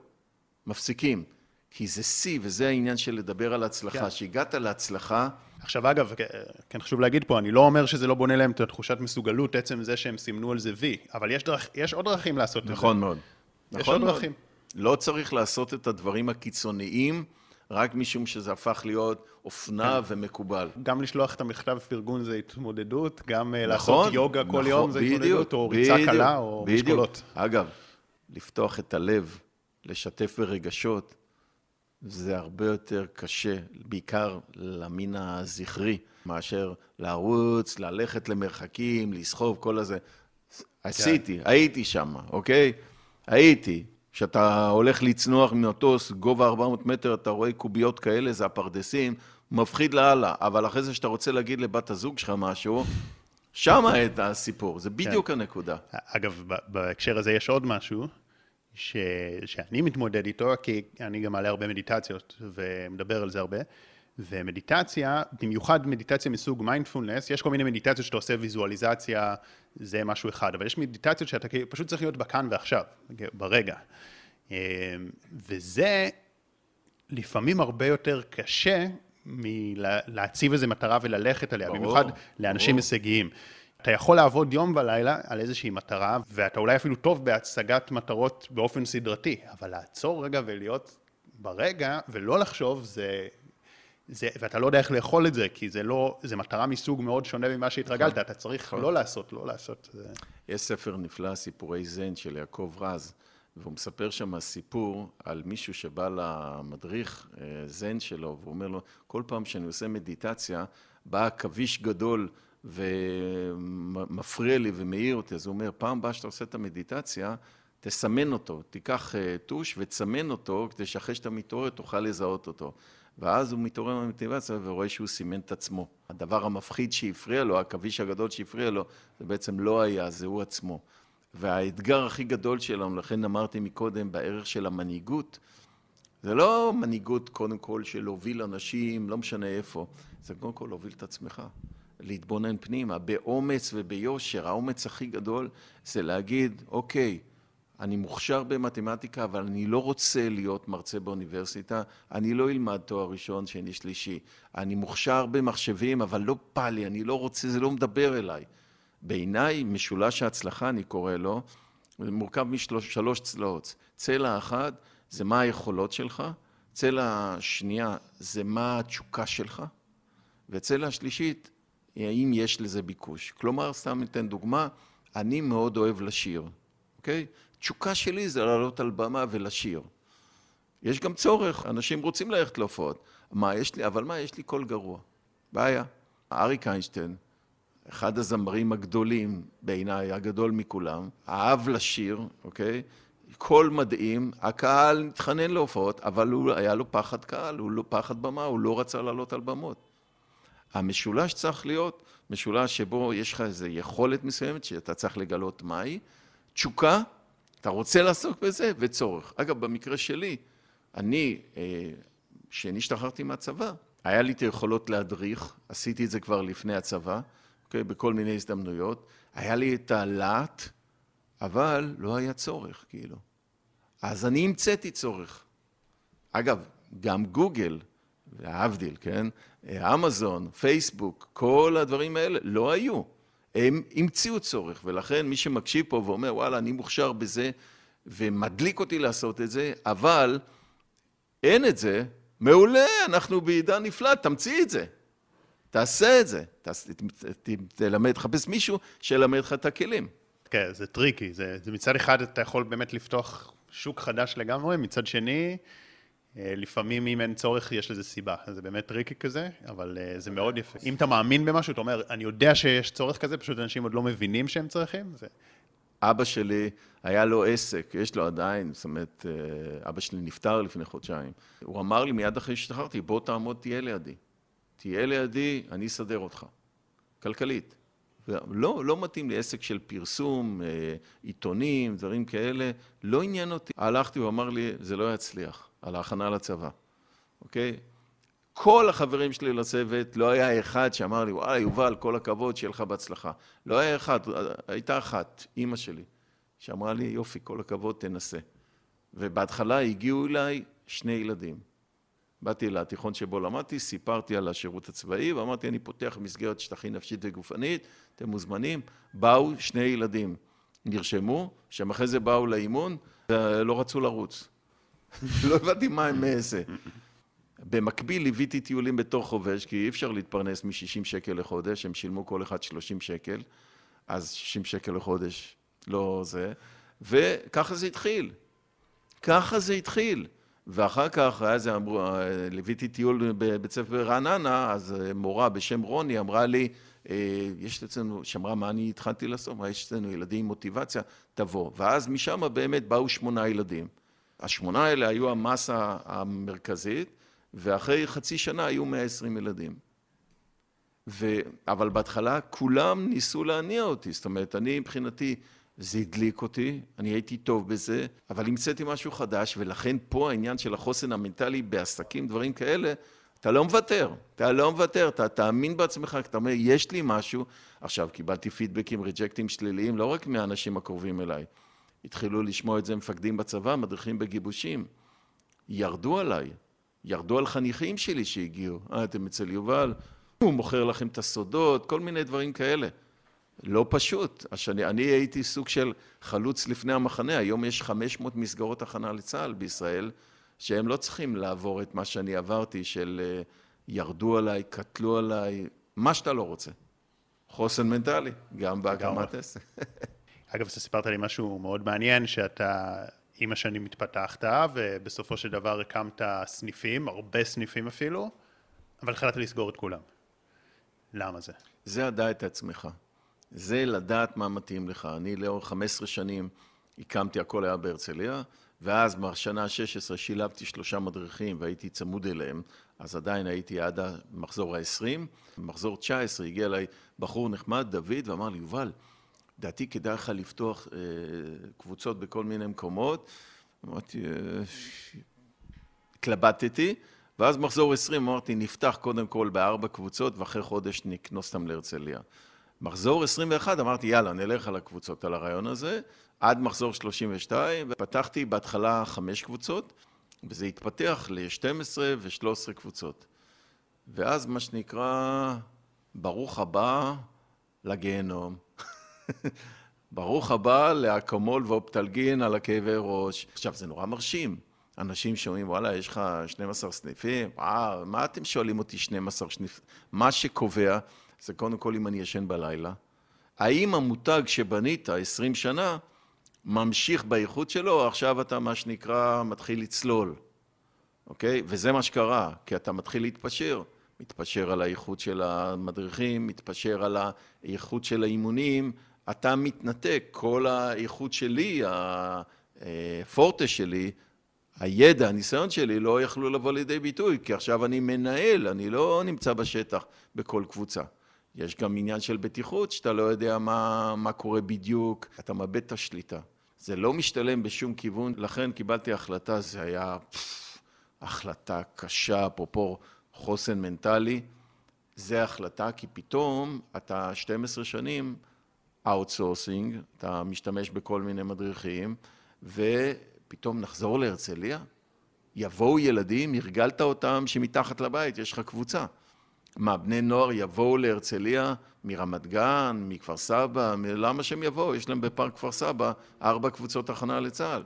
מפסיקים. כי זה שיא, וזה העניין של לדבר על הצלחה. כן. שהגעת להצלחה... עכשיו אגב, כן חשוב להגיד פה, אני לא אומר שזה לא בונה להם את התחושת מסוגלות, עצם זה שהם סימנו על זה וי, אבל יש, דרכ, יש עוד דרכים לעשות נכון את זה. נכון מאוד. יש נכון עוד מאוד. דרכים. לא צריך לעשות את הדברים הקיצוניים, רק משום שזה הפך להיות אופנה כן. ומקובל. גם לשלוח את המכתב פרגון זה התמודדות, גם נכון, לעשות יוגה כל נכון, יום זה בדיוק, התמודדות, או ריצה בדיוק, קלה, או בדיוק. משקולות. אגב, לפתוח את הלב, לשתף ברגשות, זה הרבה יותר קשה, בעיקר למין הזכרי, מאשר לרוץ, ללכת למרחקים, לסחוב, כל הזה. עשיתי, כן. הייתי שם, אוקיי? הייתי. כשאתה הולך לצנוח ממטוס, גובה 400 מטר, אתה רואה קוביות כאלה, זה הפרדסים, מפחיד לאללה. אבל אחרי זה שאתה רוצה להגיד לבת הזוג שלך משהו, שמה את הסיפור, זה בדיוק כן. הנקודה. אגב, בהקשר הזה יש עוד משהו, ש, שאני מתמודד איתו, כי אני גם מעלה הרבה מדיטציות ומדבר על זה הרבה, ומדיטציה, במיוחד מדיטציה מסוג מיינדפולנס, יש כל מיני מדיטציות שאתה עושה ויזואליזציה, זה משהו אחד, אבל יש מדיטציות שאתה פשוט צריך להיות בכאן ועכשיו, ברגע. אמ, וזה לפעמים הרבה יותר קשה מלהציב איזו מטרה וללכת עליה, ברור, במיוחד לאנשים ברור. הישגיים. אתה יכול לעבוד יום ולילה על איזושהי מטרה, ואתה אולי אפילו טוב בהצגת מטרות באופן סדרתי, אבל לעצור רגע ולהיות ברגע ולא לחשוב זה... זה, ואתה לא יודע איך לאכול את זה, כי זה לא, זה מטרה מסוג מאוד שונה ממה שהתרגלת, נכון. אתה צריך נכון. לא לעשות, לא לעשות. זה... יש ספר נפלא, סיפורי זן של יעקב רז, והוא מספר שם סיפור על מישהו שבא למדריך אה, זן שלו, והוא אומר לו, כל פעם שאני עושה מדיטציה, בא עכביש גדול ומפריע לי ומעיר אותי, אז הוא אומר, פעם הבאה שאתה עושה את המדיטציה, תסמן אותו, תיקח אה, טוש ותסמן אותו, כדי שאחרי שאתה מתעורר תוכל לזהות אותו. ואז הוא מתעורר מהמוטיבציה ורואה שהוא סימן את עצמו. הדבר המפחיד שהפריע לו, העכביש הגדול שהפריע לו, זה בעצם לא היה, זה הוא עצמו. והאתגר הכי גדול שלנו, לכן אמרתי מקודם, בערך של המנהיגות, זה לא מנהיגות קודם כל של להוביל אנשים, לא משנה איפה, זה קודם כל להוביל את עצמך, להתבונן פנימה, באומץ וביושר. האומץ הכי גדול זה להגיד, אוקיי, אני מוכשר במתמטיקה, אבל אני לא רוצה להיות מרצה באוניברסיטה, אני לא אלמד תואר ראשון, שני, שלישי. אני מוכשר במחשבים, אבל לא בא לי, אני לא רוצה, זה לא מדבר אליי. בעיניי, משולש ההצלחה, אני קורא לו, מורכב משלוש צלעות. צלע אחת זה מה היכולות שלך, צלע שנייה זה מה התשוקה שלך, וצלע שלישית, האם יש לזה ביקוש. כלומר, סתם ניתן דוגמה, אני מאוד אוהב לשיר, אוקיי? תשוקה שלי זה לעלות על במה ולשיר. יש גם צורך, אנשים רוצים ללכת להופעות. מה יש לי? אבל מה, יש לי קול גרוע. בעיה. אריק איינשטיין, אחד הזמרים הגדולים בעיניי, הגדול מכולם, אהב לשיר, אוקיי? קול מדהים, הקהל התחנן להופעות, אבל הוא, היה לו פחד קהל, הוא לא פחד במה, הוא לא רצה לעלות על במות. המשולש צריך להיות משולש שבו יש לך איזו יכולת מסוימת שאתה צריך לגלות מהי, תשוקה אתה רוצה לעסוק בזה? וצורך. אגב, במקרה שלי, אני, כשאני אה, השתחררתי מהצבא, היה לי את היכולות להדריך, עשיתי את זה כבר לפני הצבא, אוקיי? בכל מיני הזדמנויות. היה לי את הלהט, אבל לא היה צורך, כאילו. אז אני המצאתי צורך. אגב, גם גוגל, להבדיל, כן? אמזון, פייסבוק, כל הדברים האלה לא היו. הם המציאו צורך, ולכן מי שמקשיב פה ואומר, וואלה, אני מוכשר בזה, ומדליק אותי לעשות את זה, אבל אין את זה, מעולה, אנחנו בעידן נפלא, תמציא את זה. תעשה את זה, תלמד, תחפש מישהו שילמד לך את הכלים. כן, זה tricky, זה, זה מצד אחד אתה יכול באמת לפתוח שוק חדש לגמרי, מצד שני, לפעמים אם אין צורך, יש לזה סיבה. זה באמת tricky כזה, אבל אה, זה מאוד יפה. אם אתה מאמין במשהו, אתה אומר, אני יודע שיש צורך כזה, פשוט אנשים עוד לא מבינים שהם צריכים. זה... אבא שלי, היה לו עסק, יש לו עדיין, זאת אומרת, אה, אבא שלי נפטר לפני חודשיים. הוא אמר לי מיד אחרי שהשתחררתי, בוא תעמוד, תהיה לידי. תהיה לידי, אני אסדר אותך. כלכלית. לא, לא מתאים לי עסק של פרסום, עיתונים, דברים כאלה, לא עניין אותי. הלכתי, הוא אמר לי, זה לא יצליח. על ההכנה לצבא, אוקיי? כל החברים שלי לצוות, לא היה אחד שאמר לי, וואלה, יובל, כל הכבוד, שיהיה לך בהצלחה. לא היה אחד, הייתה אחת, אימא שלי, שאמרה לי, יופי, כל הכבוד, תנסה. ובהתחלה הגיעו אליי שני ילדים. באתי לתיכון שבו למדתי, סיפרתי על השירות הצבאי, ואמרתי, אני פותח מסגרת שטחים נפשית וגופנית, אתם מוזמנים. באו שני ילדים, נרשמו, שהם אחרי זה באו לאימון, ולא רצו לרוץ. לא הבנתי מה הם זה. במקביל ליוויתי טיולים בתור חובש, כי אי אפשר להתפרנס מ-60 שקל לחודש, הם שילמו כל אחד 30 שקל, אז 60 שקל לחודש לא זה, וככה זה התחיל. ככה זה התחיל. ואחר כך, זה אמרו, ליוויתי טיול בבית ספר רעננה, אז מורה בשם רוני אמרה לי, אה, יש אצלנו, שאמרה מה אני התחלתי לעשות, יש אצלנו ילדים עם מוטיבציה, תבוא. ואז משם באמת באו שמונה ילדים. השמונה האלה היו המסה המרכזית, ואחרי חצי שנה היו 120 ילדים. ו... אבל בהתחלה כולם ניסו להניע אותי, זאת אומרת, אני מבחינתי, זה הדליק אותי, אני הייתי טוב בזה, אבל המצאתי משהו חדש, ולכן פה העניין של החוסן המנטלי בעסקים, דברים כאלה, אתה לא מוותר, אתה לא מוותר, אתה תאמין בעצמך, אתה אומר, יש לי משהו. עכשיו, קיבלתי פידבקים, ריג'קטים שליליים, לא רק מהאנשים הקרובים אליי. התחילו לשמוע את זה מפקדים בצבא, מדריכים בגיבושים. ירדו עליי, ירדו על חניכים שלי שהגיעו. אה, אתם אצל יובל, הוא מוכר לכם את הסודות, כל מיני דברים כאלה. לא פשוט. השני, אני הייתי סוג של חלוץ לפני המחנה, היום יש 500 מסגרות הכנה לצה"ל בישראל, שהם לא צריכים לעבור את מה שאני עברתי, של אה, ירדו עליי, קטלו עליי, מה שאתה לא רוצה. חוסן מנטלי, גם בהקמת עסק. אגב, אתה סיפרת לי משהו מאוד מעניין, שאתה עם השנים התפתחת, ובסופו של דבר הקמת סניפים, הרבה סניפים אפילו, אבל החלטת לסגור את כולם. למה זה? זה לדעת את עצמך. זה לדעת מה מתאים לך. אני לאורך 15 שנים הקמתי, הכל היה בהרצליה, ואז בשנה ה-16 שילבתי שלושה מדריכים והייתי צמוד אליהם, אז עדיין הייתי עד המחזור ה-20. במחזור 19 הגיע אליי בחור נחמד, דוד, ואמר לי, יובל, לדעתי כדאי לך לפתוח אה, קבוצות בכל מיני מקומות. אמרתי, אה, התלבטתי, ואז מחזור 20 אמרתי, נפתח קודם כל בארבע קבוצות, ואחרי חודש נקנוס אותם להרצליה. מחזור 21 אמרתי, יאללה, נלך על הקבוצות, על הרעיון הזה, עד מחזור 32, ופתחתי בהתחלה חמש קבוצות, וזה התפתח ל-12 ו-13 קבוצות. ואז מה שנקרא, ברוך הבא לגיהנום. ברוך הבא לאקמול ואופטלגין על הכאבי ראש. עכשיו, זה נורא מרשים. אנשים שומעים, וואלה, יש לך 12 סניפים? וואו, מה אתם שואלים אותי 12 סניפים? מה שקובע זה קודם כל אם אני ישן בלילה. האם המותג שבנית 20 שנה ממשיך באיכות שלו, או עכשיו אתה, מה שנקרא, מתחיל לצלול, אוקיי? וזה מה שקרה, כי אתה מתחיל להתפשר. מתפשר על האיכות של המדריכים, מתפשר על האיכות של האימונים, אתה מתנתק, כל האיכות שלי, הפורטה שלי, הידע, הניסיון שלי לא יכלו לבוא לידי ביטוי, כי עכשיו אני מנהל, אני לא נמצא בשטח בכל קבוצה. יש גם עניין של בטיחות, שאתה לא יודע מה, מה קורה בדיוק, אתה מאבד את השליטה. זה לא משתלם בשום כיוון, לכן קיבלתי החלטה, זה היה פff, החלטה קשה, אפרופו חוסן מנטלי. זה החלטה, כי פתאום אתה 12 שנים outsourcing, אתה משתמש בכל מיני מדריכים, ופתאום נחזור להרצליה, יבואו ילדים, הרגלת אותם שמתחת לבית יש לך קבוצה. מה, בני נוער יבואו להרצליה מרמת גן, מכפר סבא, למה שהם יבואו? יש להם בפארק כפר סבא ארבע קבוצות הכנה לצה"ל.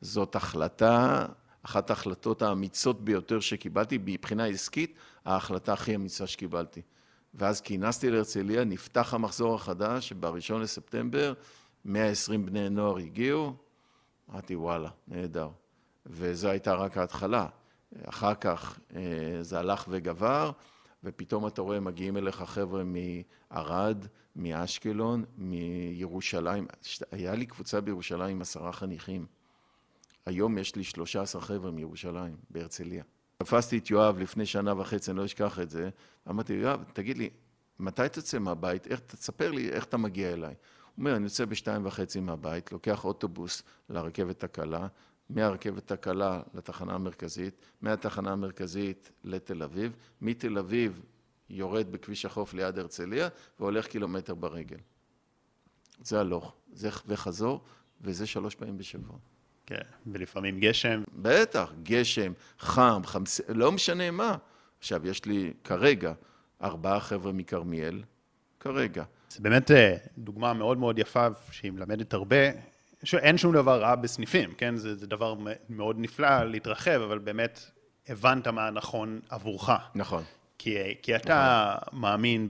זאת החלטה, אחת ההחלטות האמיצות ביותר שקיבלתי, מבחינה עסקית, ההחלטה הכי אמיצה שקיבלתי. ואז כינסתי להרצליה, נפתח המחזור החדש, בראשון לספטמבר, 120 בני נוער הגיעו, אמרתי וואלה, נהדר. וזו הייתה רק ההתחלה. אחר כך אה, זה הלך וגבר, ופתאום אתה רואה, מגיעים אליך חבר'ה מערד, מאשקלון, מירושלים. היה לי קבוצה בירושלים עם עשרה חניכים. היום יש לי שלושה עשר חבר'ה מירושלים, בהרצליה. תפסתי את יואב לפני שנה וחצי, אני לא אשכח את זה. אמרתי, יואב, תגיד לי, מתי תצא מהבית? איך, תספר לי איך אתה מגיע אליי. הוא אומר, אני יוצא בשתיים וחצי מהבית, לוקח אוטובוס לרכבת הקלה, מהרכבת הקלה לתחנה המרכזית, מהתחנה המרכזית לתל אביב, מתל אביב יורד בכביש החוף ליד הרצליה והולך קילומטר ברגל. זה הלוך, זה וחזור, וזה שלוש פעמים בשבוע. כן, ולפעמים גשם. בטח, גשם, חם, חמס... לא משנה מה. עכשיו, יש לי כרגע ארבעה חבר'ה מכרמיאל, כרגע. זה באמת אה, דוגמה מאוד מאוד יפה, שהיא מלמדת הרבה. אין שום דבר רע בסניפים, כן? זה, זה דבר מאוד נפלא להתרחב, אבל באמת הבנת מה נכון עבורך. נכון. כי, כי אתה נכון. מאמין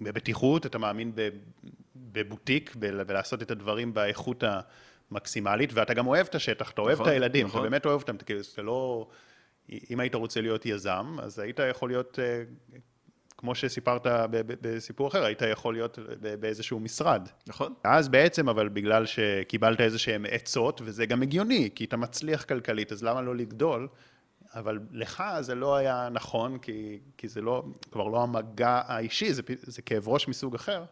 בבטיחות, אתה מאמין בבוטיק, ולעשות את הדברים באיכות ה... מקסימלית, ואתה גם אוהב את השטח, אתה אוהב נכון, את הילדים, נכון. אתה באמת אוהב אותם, כאילו, זה לא... אם היית רוצה להיות יזם, אז היית יכול להיות, אה, כמו שסיפרת בסיפור אחר, היית יכול להיות באיזשהו משרד. נכון. אז בעצם, אבל בגלל שקיבלת איזה שהם עצות, וזה גם הגיוני, כי אתה מצליח כלכלית, אז למה לא לגדול? אבל לך זה לא היה נכון, כי, כי זה לא, כבר לא המגע האישי, זה, זה כאב ראש מסוג אחר.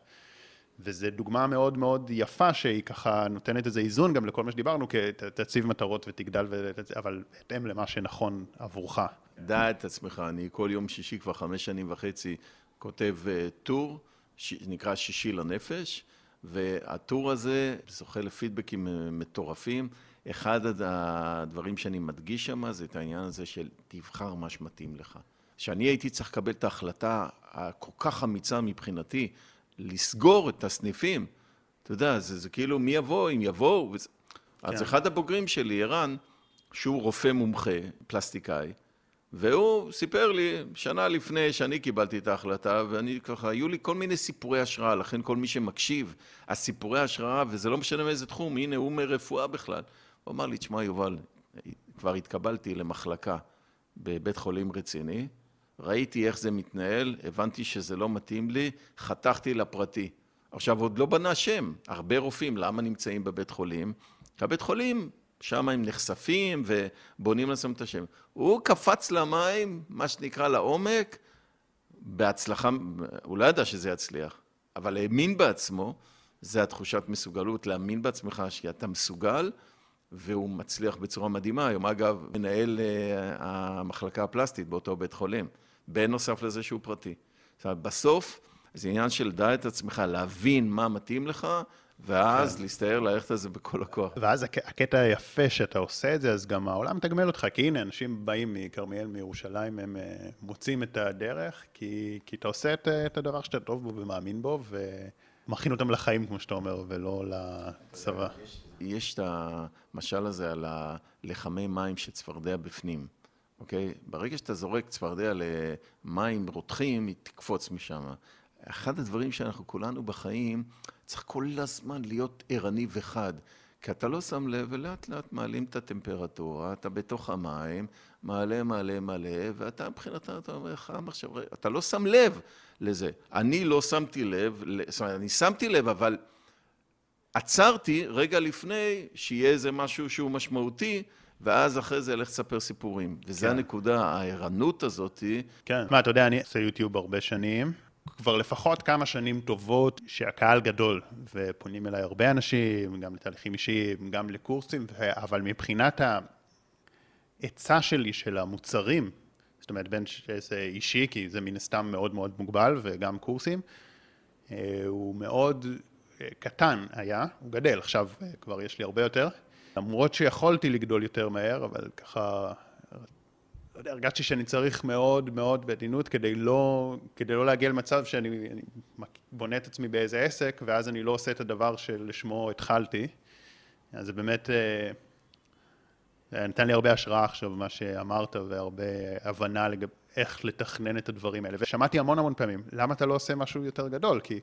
וזו דוגמה מאוד מאוד יפה שהיא ככה נותנת איזה איזון גם לכל מה שדיברנו, כי תציב מטרות ותגדל, ותצ... אבל בהתאם למה שנכון עבורך. דע את עצמך, אני כל יום שישי כבר חמש שנים וחצי כותב uh, טור, ש... נקרא שישי לנפש, והטור הזה זוכה לפידבקים אה, מטורפים. אחד הדברים שאני מדגיש שם זה את העניין הזה של תבחר מה שמתאים לך. כשאני הייתי צריך לקבל את ההחלטה הכל כך אמיצה מבחינתי, לסגור את הסניפים, אתה יודע, זה, זה כאילו מי יבוא, אם יבואו. וזה... כן. אז אחד הבוגרים שלי, ערן, שהוא רופא מומחה, פלסטיקאי, והוא סיפר לי שנה לפני שאני קיבלתי את ההחלטה, ואני ככה, היו לי כל מיני סיפורי השראה, לכן כל מי שמקשיב, הסיפורי השראה, וזה לא משנה מאיזה תחום, הנה הוא מרפואה בכלל. הוא אמר לי, תשמע יובל, כבר התקבלתי למחלקה בבית חולים רציני, ראיתי איך זה מתנהל, הבנתי שזה לא מתאים לי, חתכתי לפרטי. עכשיו, עוד לא בנה שם. הרבה רופאים, למה נמצאים בבית חולים? הבית חולים, שם הם נחשפים ובונים לעצמם את השם. הוא קפץ למים, מה שנקרא לעומק, בהצלחה, הוא לא ידע שזה יצליח, אבל האמין בעצמו, זה התחושת מסוגלות, להאמין בעצמך שאתה מסוגל, והוא מצליח בצורה מדהימה. היום אגב, מנהל uh, המחלקה הפלסטית באותו בית חולים. בנוסף לזה שהוא פרטי. זאת אומרת, בסוף זה עניין של דע את עצמך, להבין מה מתאים לך, ואז כן. להסתער, ללכת על זה בכל הכוח. ואז הק... הקטע היפה שאתה עושה את זה, אז גם העולם מתגמל אותך, כי הנה, אנשים באים מכרמיאל, מירושלים, הם uh, מוצאים את הדרך, כי, כי אתה עושה את, את הדבר שאתה טוב בו ומאמין בו, ומכין אותם לחיים, כמו שאתה אומר, ולא לצבא. יש, יש את המשל הזה על הלחמי מים שצפרדע בפנים. אוקיי? ברגע שאתה זורק צפרדע למים רותחים, היא תקפוץ משם. אחד הדברים שאנחנו כולנו בחיים, צריך כל הזמן להיות ערני וחד. כי אתה לא שם לב, ולאט לאט מעלים את הטמפרטורה, אתה בתוך המים, מעלה, מעלה, מעלה, ואתה מבחינתך, אתה אומר, חם עכשיו, אתה לא שם לב לזה. אני לא שמתי לב, זאת אומרת, אני שמתי לב, אבל עצרתי רגע לפני שיהיה איזה משהו שהוא משמעותי, ואז אחרי זה אלך לספר סיפורים. וזו כן. הנקודה, הערנות הזאת. כן. מה, אתה יודע, אני עושה יוטיוב הרבה שנים. כבר לפחות כמה שנים טובות שהקהל גדול, ופונים אליי הרבה אנשים, גם לתהליכים אישיים, גם לקורסים, אבל מבחינת ההיצע שלי של המוצרים, זאת אומרת, בין שזה אישי, כי זה מן הסתם מאוד מאוד מוגבל, וגם קורסים, אה, הוא מאוד אה, קטן היה, הוא גדל, עכשיו אה, כבר יש לי הרבה יותר. למרות שיכולתי לגדול יותר מהר, אבל ככה, לא יודע, הרגשתי שאני צריך מאוד מאוד בעדינות כדי לא, כדי לא להגיע למצב שאני בונה את עצמי באיזה עסק, ואז אני לא עושה את הדבר שלשמו התחלתי. אז זה באמת, אה, נתן לי הרבה השראה עכשיו, מה שאמרת, והרבה הבנה לגבי איך לתכנן את הדברים האלה. ושמעתי המון המון פעמים, למה אתה לא עושה משהו יותר גדול? כי...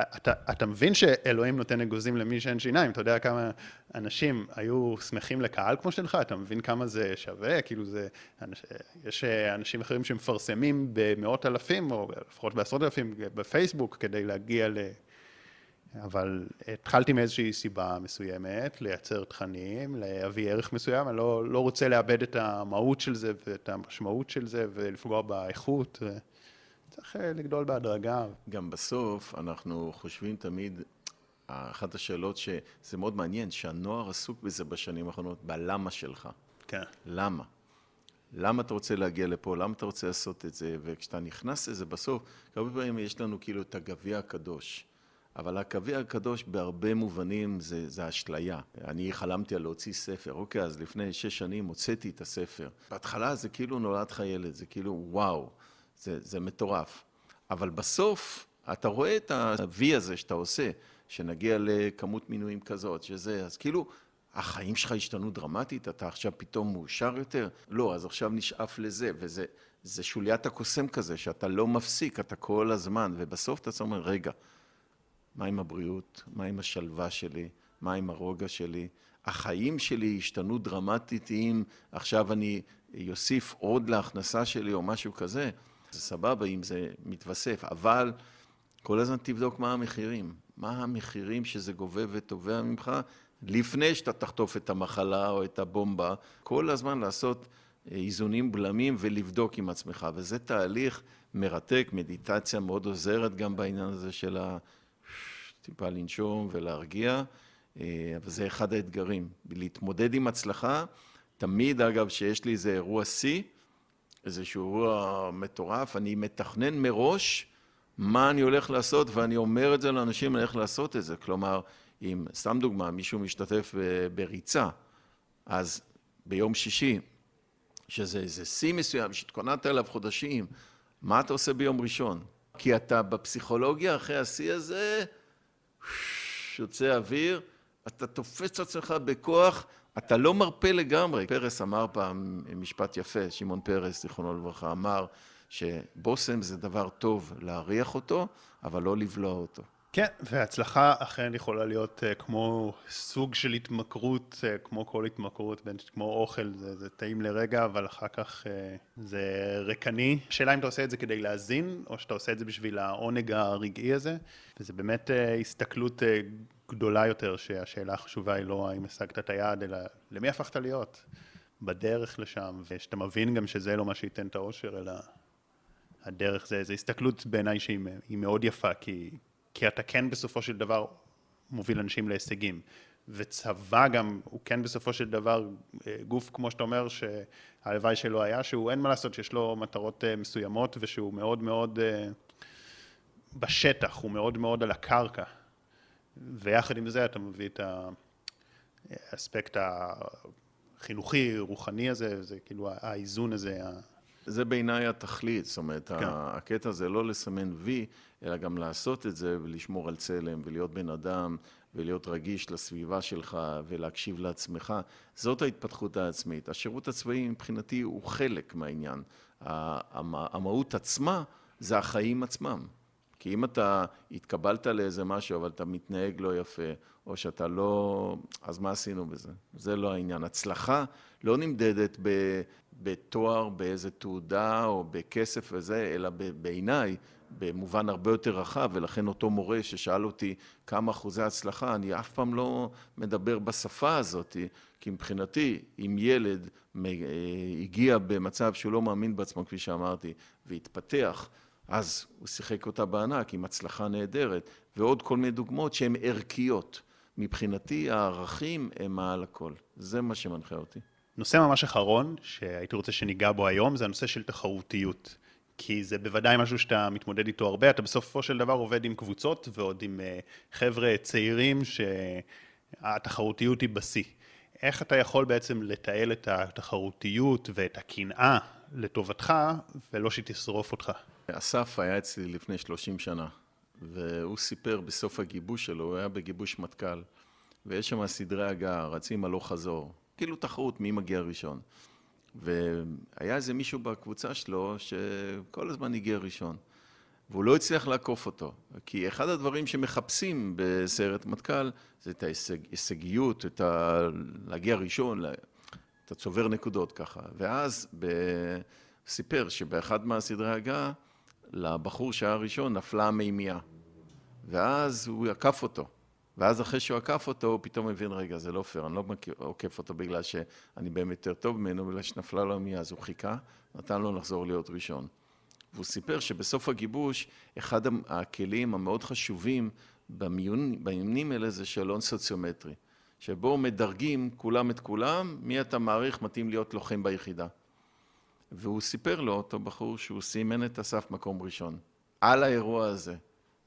אתה, אתה מבין שאלוהים נותן אגוזים למי שאין שיניים, אתה יודע כמה אנשים היו שמחים לקהל כמו שלך, אתה מבין כמה זה שווה, כאילו זה, יש אנשים אחרים שמפרסמים במאות אלפים, או לפחות בעשרות אלפים בפייסבוק, כדי להגיע ל... אבל התחלתי מאיזושהי סיבה מסוימת, לייצר תכנים, להביא ערך מסוים, אני לא, לא רוצה לאבד את המהות של זה ואת המשמעות של זה ולפגוע באיכות. צריך אה, לגדול בהדרגה. גם בסוף אנחנו חושבים תמיד, אחת השאלות שזה מאוד מעניין, שהנוער עסוק בזה בשנים האחרונות, בלמה שלך. כן. למה? למה אתה רוצה להגיע לפה? למה אתה רוצה לעשות את זה? וכשאתה נכנס לזה בסוף, הרבה פעמים יש לנו כאילו את הגביע הקדוש. אבל הגביע הקדוש בהרבה מובנים זה, זה אשליה. אני חלמתי על להוציא ספר, אוקיי, אז לפני שש שנים הוצאתי את הספר. בהתחלה זה כאילו נולד לך ילד, זה כאילו וואו. זה, זה מטורף. אבל בסוף, אתה רואה את ה-V הזה שאתה עושה, שנגיע לכמות מינויים כזאת, שזה, אז כאילו, החיים שלך השתנו דרמטית, אתה עכשיו פתאום מאושר יותר? לא, אז עכשיו נשאף לזה, וזה זה שוליית הקוסם כזה, שאתה לא מפסיק, אתה כל הזמן, ובסוף אתה אומר, רגע, מה עם הבריאות? מה עם השלווה שלי? מה עם הרוגע שלי? החיים שלי השתנו דרמטית אם עכשיו אני אוסיף עוד להכנסה שלי או משהו כזה. זה סבבה אם זה מתווסף, אבל כל הזמן תבדוק מה המחירים. מה המחירים שזה גובה ותובע ממך לפני שאתה תחטוף את המחלה או את הבומבה. כל הזמן לעשות אה, איזונים בלמים ולבדוק עם עצמך, וזה תהליך מרתק, מדיטציה מאוד עוזרת גם בעניין הזה של ה... טיפה לנשום ולהרגיע, אה, אבל זה אחד האתגרים. להתמודד עם הצלחה, תמיד, אגב, שיש לי איזה אירוע שיא, איזשהו אירוע מטורף, אני מתכנן מראש מה אני הולך לעשות, ואני אומר את זה לאנשים, אני הולך לעשות את זה. כלומר, אם, סתם דוגמה, מישהו משתתף בריצה, אז ביום שישי, שזה איזה שיא מסוים שהתכוננת אליו חודשים, מה אתה עושה ביום ראשון? כי אתה בפסיכולוגיה, אחרי השיא הזה, יוצא אוויר, אתה תופס את עצמך בכוח, אתה לא מרפה לגמרי. פרס אמר פעם משפט יפה, שמעון פרס, זיכרונו לברכה, אמר שבושם זה דבר טוב להריח אותו, אבל לא לבלוע אותו. כן, והצלחה אכן יכולה להיות uh, כמו סוג של התמכרות, uh, כמו כל התמכרות, כמו אוכל, זה, זה טעים לרגע, אבל אחר כך uh, זה ריקני. השאלה אם אתה עושה את זה כדי להזין, או שאתה עושה את זה בשביל העונג הרגעי הזה, וזה באמת uh, הסתכלות uh, גדולה יותר, שהשאלה החשובה היא לא האם השגת את היעד, אלא למי הפכת להיות בדרך לשם, ושאתה מבין גם שזה לא מה שייתן את האושר, אלא הדרך זה, זה הסתכלות בעיניי שהיא מאוד יפה, כי... כי אתה כן בסופו של דבר מוביל אנשים להישגים. וצבא גם, הוא כן בסופו של דבר אה, גוף, כמו שאתה אומר, שהלוואי שלו היה, שהוא אין מה לעשות, שיש לו מטרות אה, מסוימות ושהוא מאוד מאוד אה, בשטח, הוא מאוד מאוד על הקרקע. ויחד עם זה אתה מביא את האספקט החינוכי, רוחני הזה, זה כאילו האיזון הזה. זה בעיניי התכלית, זאת אומרת, כן. הקטע זה לא לסמן וי, אלא גם לעשות את זה ולשמור על צלם ולהיות בן אדם ולהיות רגיש לסביבה שלך ולהקשיב לעצמך. זאת ההתפתחות העצמית. השירות הצבאי מבחינתי הוא חלק מהעניין. המהות עצמה זה החיים עצמם. כי אם אתה התקבלת לאיזה משהו, אבל אתה מתנהג לא יפה, או שאתה לא... אז מה עשינו בזה? זה לא העניין. הצלחה לא נמדדת בתואר, באיזה תעודה או בכסף וזה, אלא בעיניי, במובן הרבה יותר רחב, ולכן אותו מורה ששאל אותי כמה אחוזי הצלחה, אני אף פעם לא מדבר בשפה הזאת, כי מבחינתי, אם ילד הגיע במצב שהוא לא מאמין בעצמו, כפי שאמרתי, והתפתח, אז הוא שיחק אותה בענק עם הצלחה נהדרת, ועוד כל מיני דוגמאות שהן ערכיות. מבחינתי הערכים הם מעל הכל. זה מה שמנחה אותי. נושא ממש אחרון, שהייתי רוצה שניגע בו היום, זה הנושא של תחרותיות. כי זה בוודאי משהו שאתה מתמודד איתו הרבה, אתה בסופו של דבר עובד עם קבוצות ועוד עם אה, חבר'ה צעירים שהתחרותיות היא בשיא. איך אתה יכול בעצם לתעל את התחרותיות ואת הקנאה לטובתך, ולא שהיא תשרוף אותך? אסף היה אצלי לפני 30 שנה, והוא סיפר בסוף הגיבוש שלו, הוא היה בגיבוש מטכ"ל, ויש שם סדרי הגעה, רצים הלוך חזור, כאילו תחרות מי מגיע ראשון. והיה איזה מישהו בקבוצה שלו שכל הזמן הגיע ראשון, והוא לא הצליח לעקוף אותו, כי אחד הדברים שמחפשים בסיירת מטכ"ל זה את ההישגיות, את ה... להגיע ראשון, אתה צובר נקודות ככה. ואז ב... סיפר שבאחד מהסדרי הגעה, לבחור שהיה ראשון נפלה המימייה, ואז הוא עקף אותו. ואז אחרי שהוא עקף אותו, הוא פתאום הבין, רגע, זה לא פייר, אני לא עוקף אותו בגלל שאני באמת יותר טוב ממנו, בגלל שנפלה לו המייה, אז הוא חיכה, נתן לו לחזור להיות ראשון. והוא סיפר שבסוף הגיבוש, אחד הכלים המאוד חשובים במיונים האלה זה שאלון סוציומטרי, שבו מדרגים כולם את כולם, מי אתה מעריך מתאים להיות לוחם ביחידה. והוא סיפר לו, אותו בחור, שהוא סימן את אסף מקום ראשון, על האירוע הזה.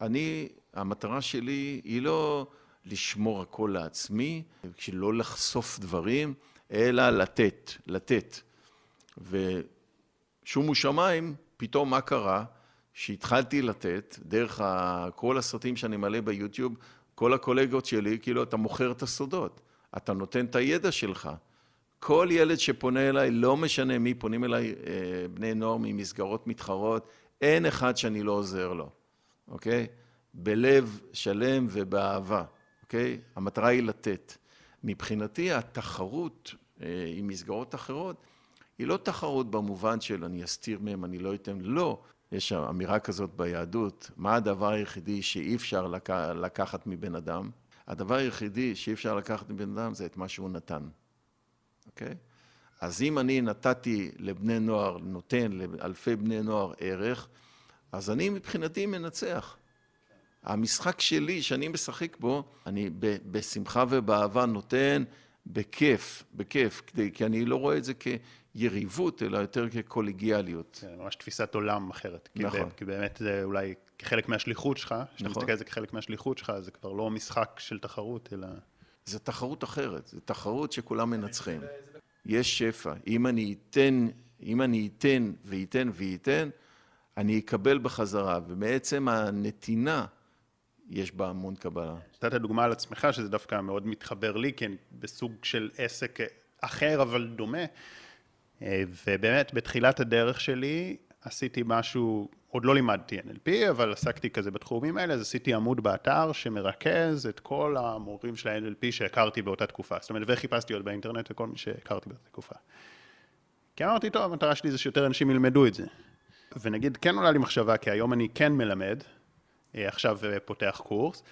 אני, המטרה שלי היא לא לשמור הכל לעצמי, לא לחשוף דברים, אלא לתת, לתת. ושומו שמיים, פתאום מה קרה? שהתחלתי לתת, דרך כל הסרטים שאני מלא ביוטיוב, כל הקולגות שלי, כאילו, אתה מוכר את הסודות. אתה נותן את הידע שלך. כל ילד שפונה אליי, לא משנה מי, פונים אליי אה, בני נוער ממסגרות מתחרות, אין אחד שאני לא עוזר לו, אוקיי? בלב שלם ובאהבה. אוקיי? המטרה היא לתת. מבחינתי התחרות אה, עם מסגרות אחרות היא לא תחרות במובן של אני אסתיר מהם, אני לא אתן, לא. יש אמירה כזאת ביהדות, מה הדבר היחידי שאי אפשר לק... לקחת מבן אדם? הדבר היחידי שאי אפשר לקחת מבן אדם זה את מה שהוא נתן, אוקיי? אז אם אני נתתי לבני נוער, נותן לאלפי בני נוער ערך, אז אני מבחינתי מנצח. המשחק שלי, שאני משחק בו, אני בשמחה ובאהבה נותן, בכיף, בכיף, כדי, כי אני לא רואה את זה כיריבות, אלא יותר כקולגיאליות. זה ממש תפיסת עולם אחרת. נכון. כי, כי באמת זה אולי כחלק מהשליחות שלך, כשאתה נכון. מסתכל על זה כחלק מהשליחות שלך, זה כבר לא משחק של תחרות, אלא... זו תחרות אחרת, זו תחרות שכולם מנצחים. יש שפע. אם אני אתן, אם אני אתן וייתן וייתן, אני אקבל בחזרה, ומעצם הנתינה יש בה המון קבלה. נתת דוגמה על עצמך, שזה דווקא מאוד מתחבר לי, אני בסוג של עסק אחר, אבל דומה. אה, ובאמת, בתחילת הדרך שלי, עשיתי משהו, עוד לא לימדתי NLP, אבל עסקתי כזה בתחומים האלה, אז עשיתי עמוד באתר שמרכז את כל המורים של ה-NLP שהכרתי באותה תקופה. זאת אומרת, וחיפשתי עוד באינטרנט וכל מי שהכרתי באותה תקופה. כי אמרתי, טוב, המטרה שלי זה שיותר אנשים ילמדו את זה. ונגיד, כן עולה לי מחשבה, כי היום אני כן מלמד, אה, עכשיו אה, פותח קורס,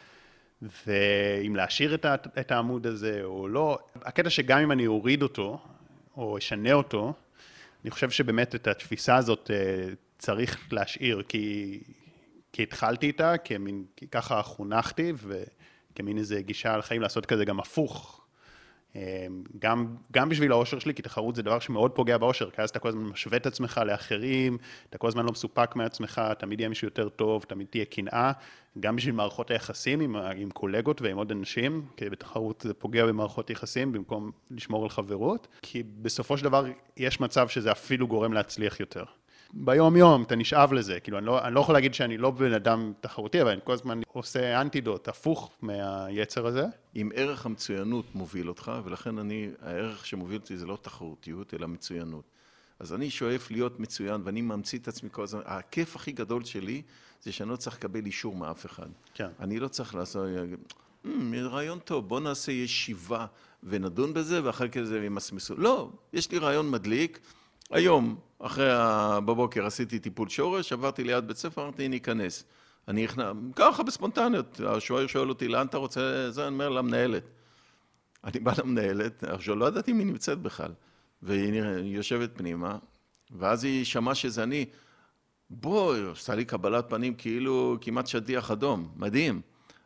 ואם להשאיר את, העמוד הזה או לא, הקטע שגם אם אני אוריד אותו, או אשנה אותו, אני חושב שבאמת את התפיסה הזאת אה, צריך להשאיר, כי, כי התחלתי איתה, כמין, כי ככה חונכתי, וכמין איזה גישה על חיים לעשות כזה גם הפוך. אה, גם, גם בשביל האושר שלי, כי תחרות זה דבר שמאוד פוגע באושר, כי אז אתה כל הזמן משווה את עצמך לאחרים, אתה כל הזמן לא מסופק מעצמך, תמיד יהיה מישהו יותר טוב, תמיד תהיה קנאה, גם בשביל מערכות היחסים עם, עם קולגות ועם עוד אנשים, כי בתחרות זה פוגע במערכות יחסים במקום לשמור על חברות, כי בסופו של דבר יש מצב שזה אפילו גורם להצליח יותר. ביום יום אתה נשאב לזה, כאילו אני לא, אני לא יכול להגיד שאני לא בן אדם תחרותי, אבל אני כל הזמן עושה אנטידוט הפוך מהיצר הזה. אם ערך המצוינות מוביל אותך, ולכן אני, הערך שמוביל אותי זה לא תחרותיות, אלא מצוינות. אז אני שואף להיות מצוין, ואני ממציא את עצמי כל הזמן. הכיף הכי גדול שלי, זה שאני לא צריך לקבל אישור מאף אחד. כן. אני לא צריך לעשות, "Hmm, רעיון טוב, בוא נעשה ישיבה ונדון בזה, ואחר כך זה ימסמסו. לא, יש לי רעיון מדליק. היום, אחרי, ה... בבוקר עשיתי טיפול שורש, עברתי ליד בית ספר, אמרתי, ניכנס. אני נכנס, ככה בספונטניות, השוער שואל אותי, לאן אתה רוצה, זה, אני אומר, למנהלת. אני בא למנהלת, עכשיו לא ידעתי מי נמצאת בכלל, והיא יושבת פנימה, ואז היא שמעה שזה אני. בואי, עשתה לי קבלת פנים כאילו כמעט שטיח אדום, מדהים.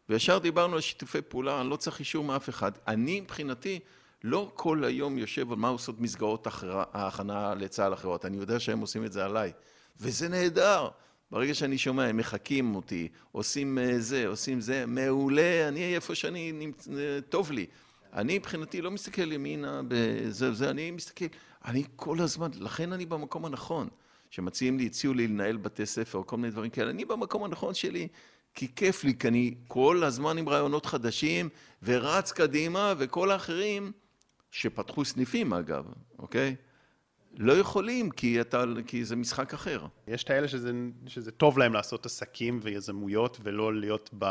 וישר דיברנו על שיתופי פעולה, אני לא צריך אישור מאף אחד. אני מבחינתי לא כל היום יושב על מה עושות מסגרות ההכנה לצה"ל אחרות, אני יודע שהם עושים את זה עליי, וזה נהדר. ברגע שאני שומע, הם מחקים אותי, עושים אה, זה, עושים זה, מעולה, אני איפה שאני. אה, טוב לי. אני מבחינתי לא מסתכל ימינה בזה וזה, אני מסתכל, אני כל הזמן, לכן אני במקום הנכון. שמציעים לי, הציעו לי לנהל בתי ספר כל מיני דברים כאלה, אני במקום הנכון שלי, כי כיף לי, כי אני כל הזמן עם רעיונות חדשים, ורץ קדימה, וכל האחרים, שפתחו סניפים אגב, אוקיי? לא יכולים, כי, אתה, כי זה משחק אחר. יש את האלה שזה, שזה טוב להם לעשות עסקים ויזמויות ולא להיות ב,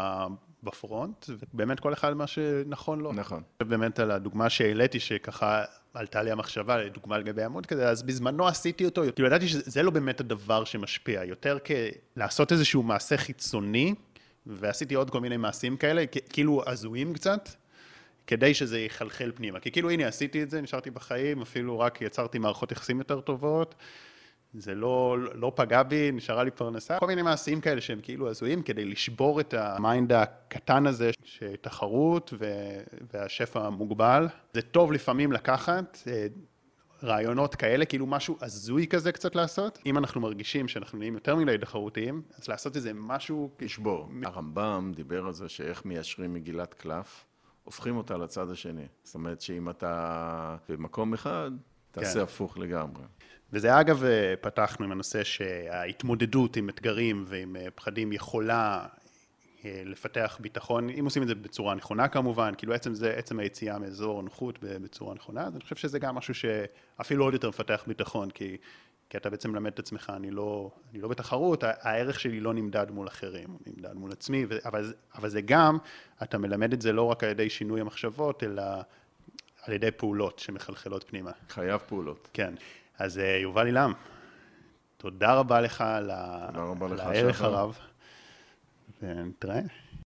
בפרונט, ובאמת כל אחד מה שנכון לו. נכון. באמת על הדוגמה שהעליתי, שככה עלתה לי המחשבה, דוגמה לגבי עמוד כזה, אז בזמנו עשיתי אותו, כאילו ידעתי שזה לא באמת הדבר שמשפיע, יותר כלעשות איזשהו מעשה חיצוני, ועשיתי עוד כל מיני מעשים כאלה, כאילו הזויים קצת, כדי שזה יחלחל פנימה. כי כאילו, הנה, עשיתי את זה, נשארתי בחיים, אפילו רק יצרתי מערכות יחסים יותר טובות, זה לא, לא פגע בי, נשארה לי פרנסה, כל מיני מעשים כאלה שהם כאילו הזויים, כדי לשבור את ה mind הקטן הזה, שתחרות ו- והשפע המוגבל. זה טוב לפעמים לקחת אה, רעיונות כאלה, כאילו משהו הזוי כזה קצת לעשות. אם אנחנו מרגישים שאנחנו נהיים יותר מדי תחרותיים, אז לעשות איזה משהו... לשבור. הרמב"ם דיבר על זה שאיך מיישרים מגילת קלף, הופכים אותה לצד השני. זאת אומרת שאם אתה במקום אחד, תעשה כן. הפוך לגמרי. וזה אגב, אה, פתחנו עם הנושא שההתמודדות עם אתגרים ועם אה, פחדים יכולה אה, לפתח ביטחון, אם עושים את זה בצורה נכונה כמובן, כאילו עצם זה, עצם היציאה מאזור הנוחות בצורה נכונה, אז אני חושב שזה גם משהו שאפילו עוד יותר מפתח ביטחון, כי, כי אתה בעצם מלמד את עצמך, אני לא, אני לא בתחרות, הערך שלי לא נמדד מול אחרים, הוא נמדד מול עצמי, ו- אבל, אבל זה גם, אתה מלמד את זה לא רק על ידי שינוי המחשבות, אלא על ידי פעולות שמחלחלות פנימה. חייב פעולות. כן. אז אה, יובל אילם, תודה רבה לך על, הערך. הרב, ונתראה.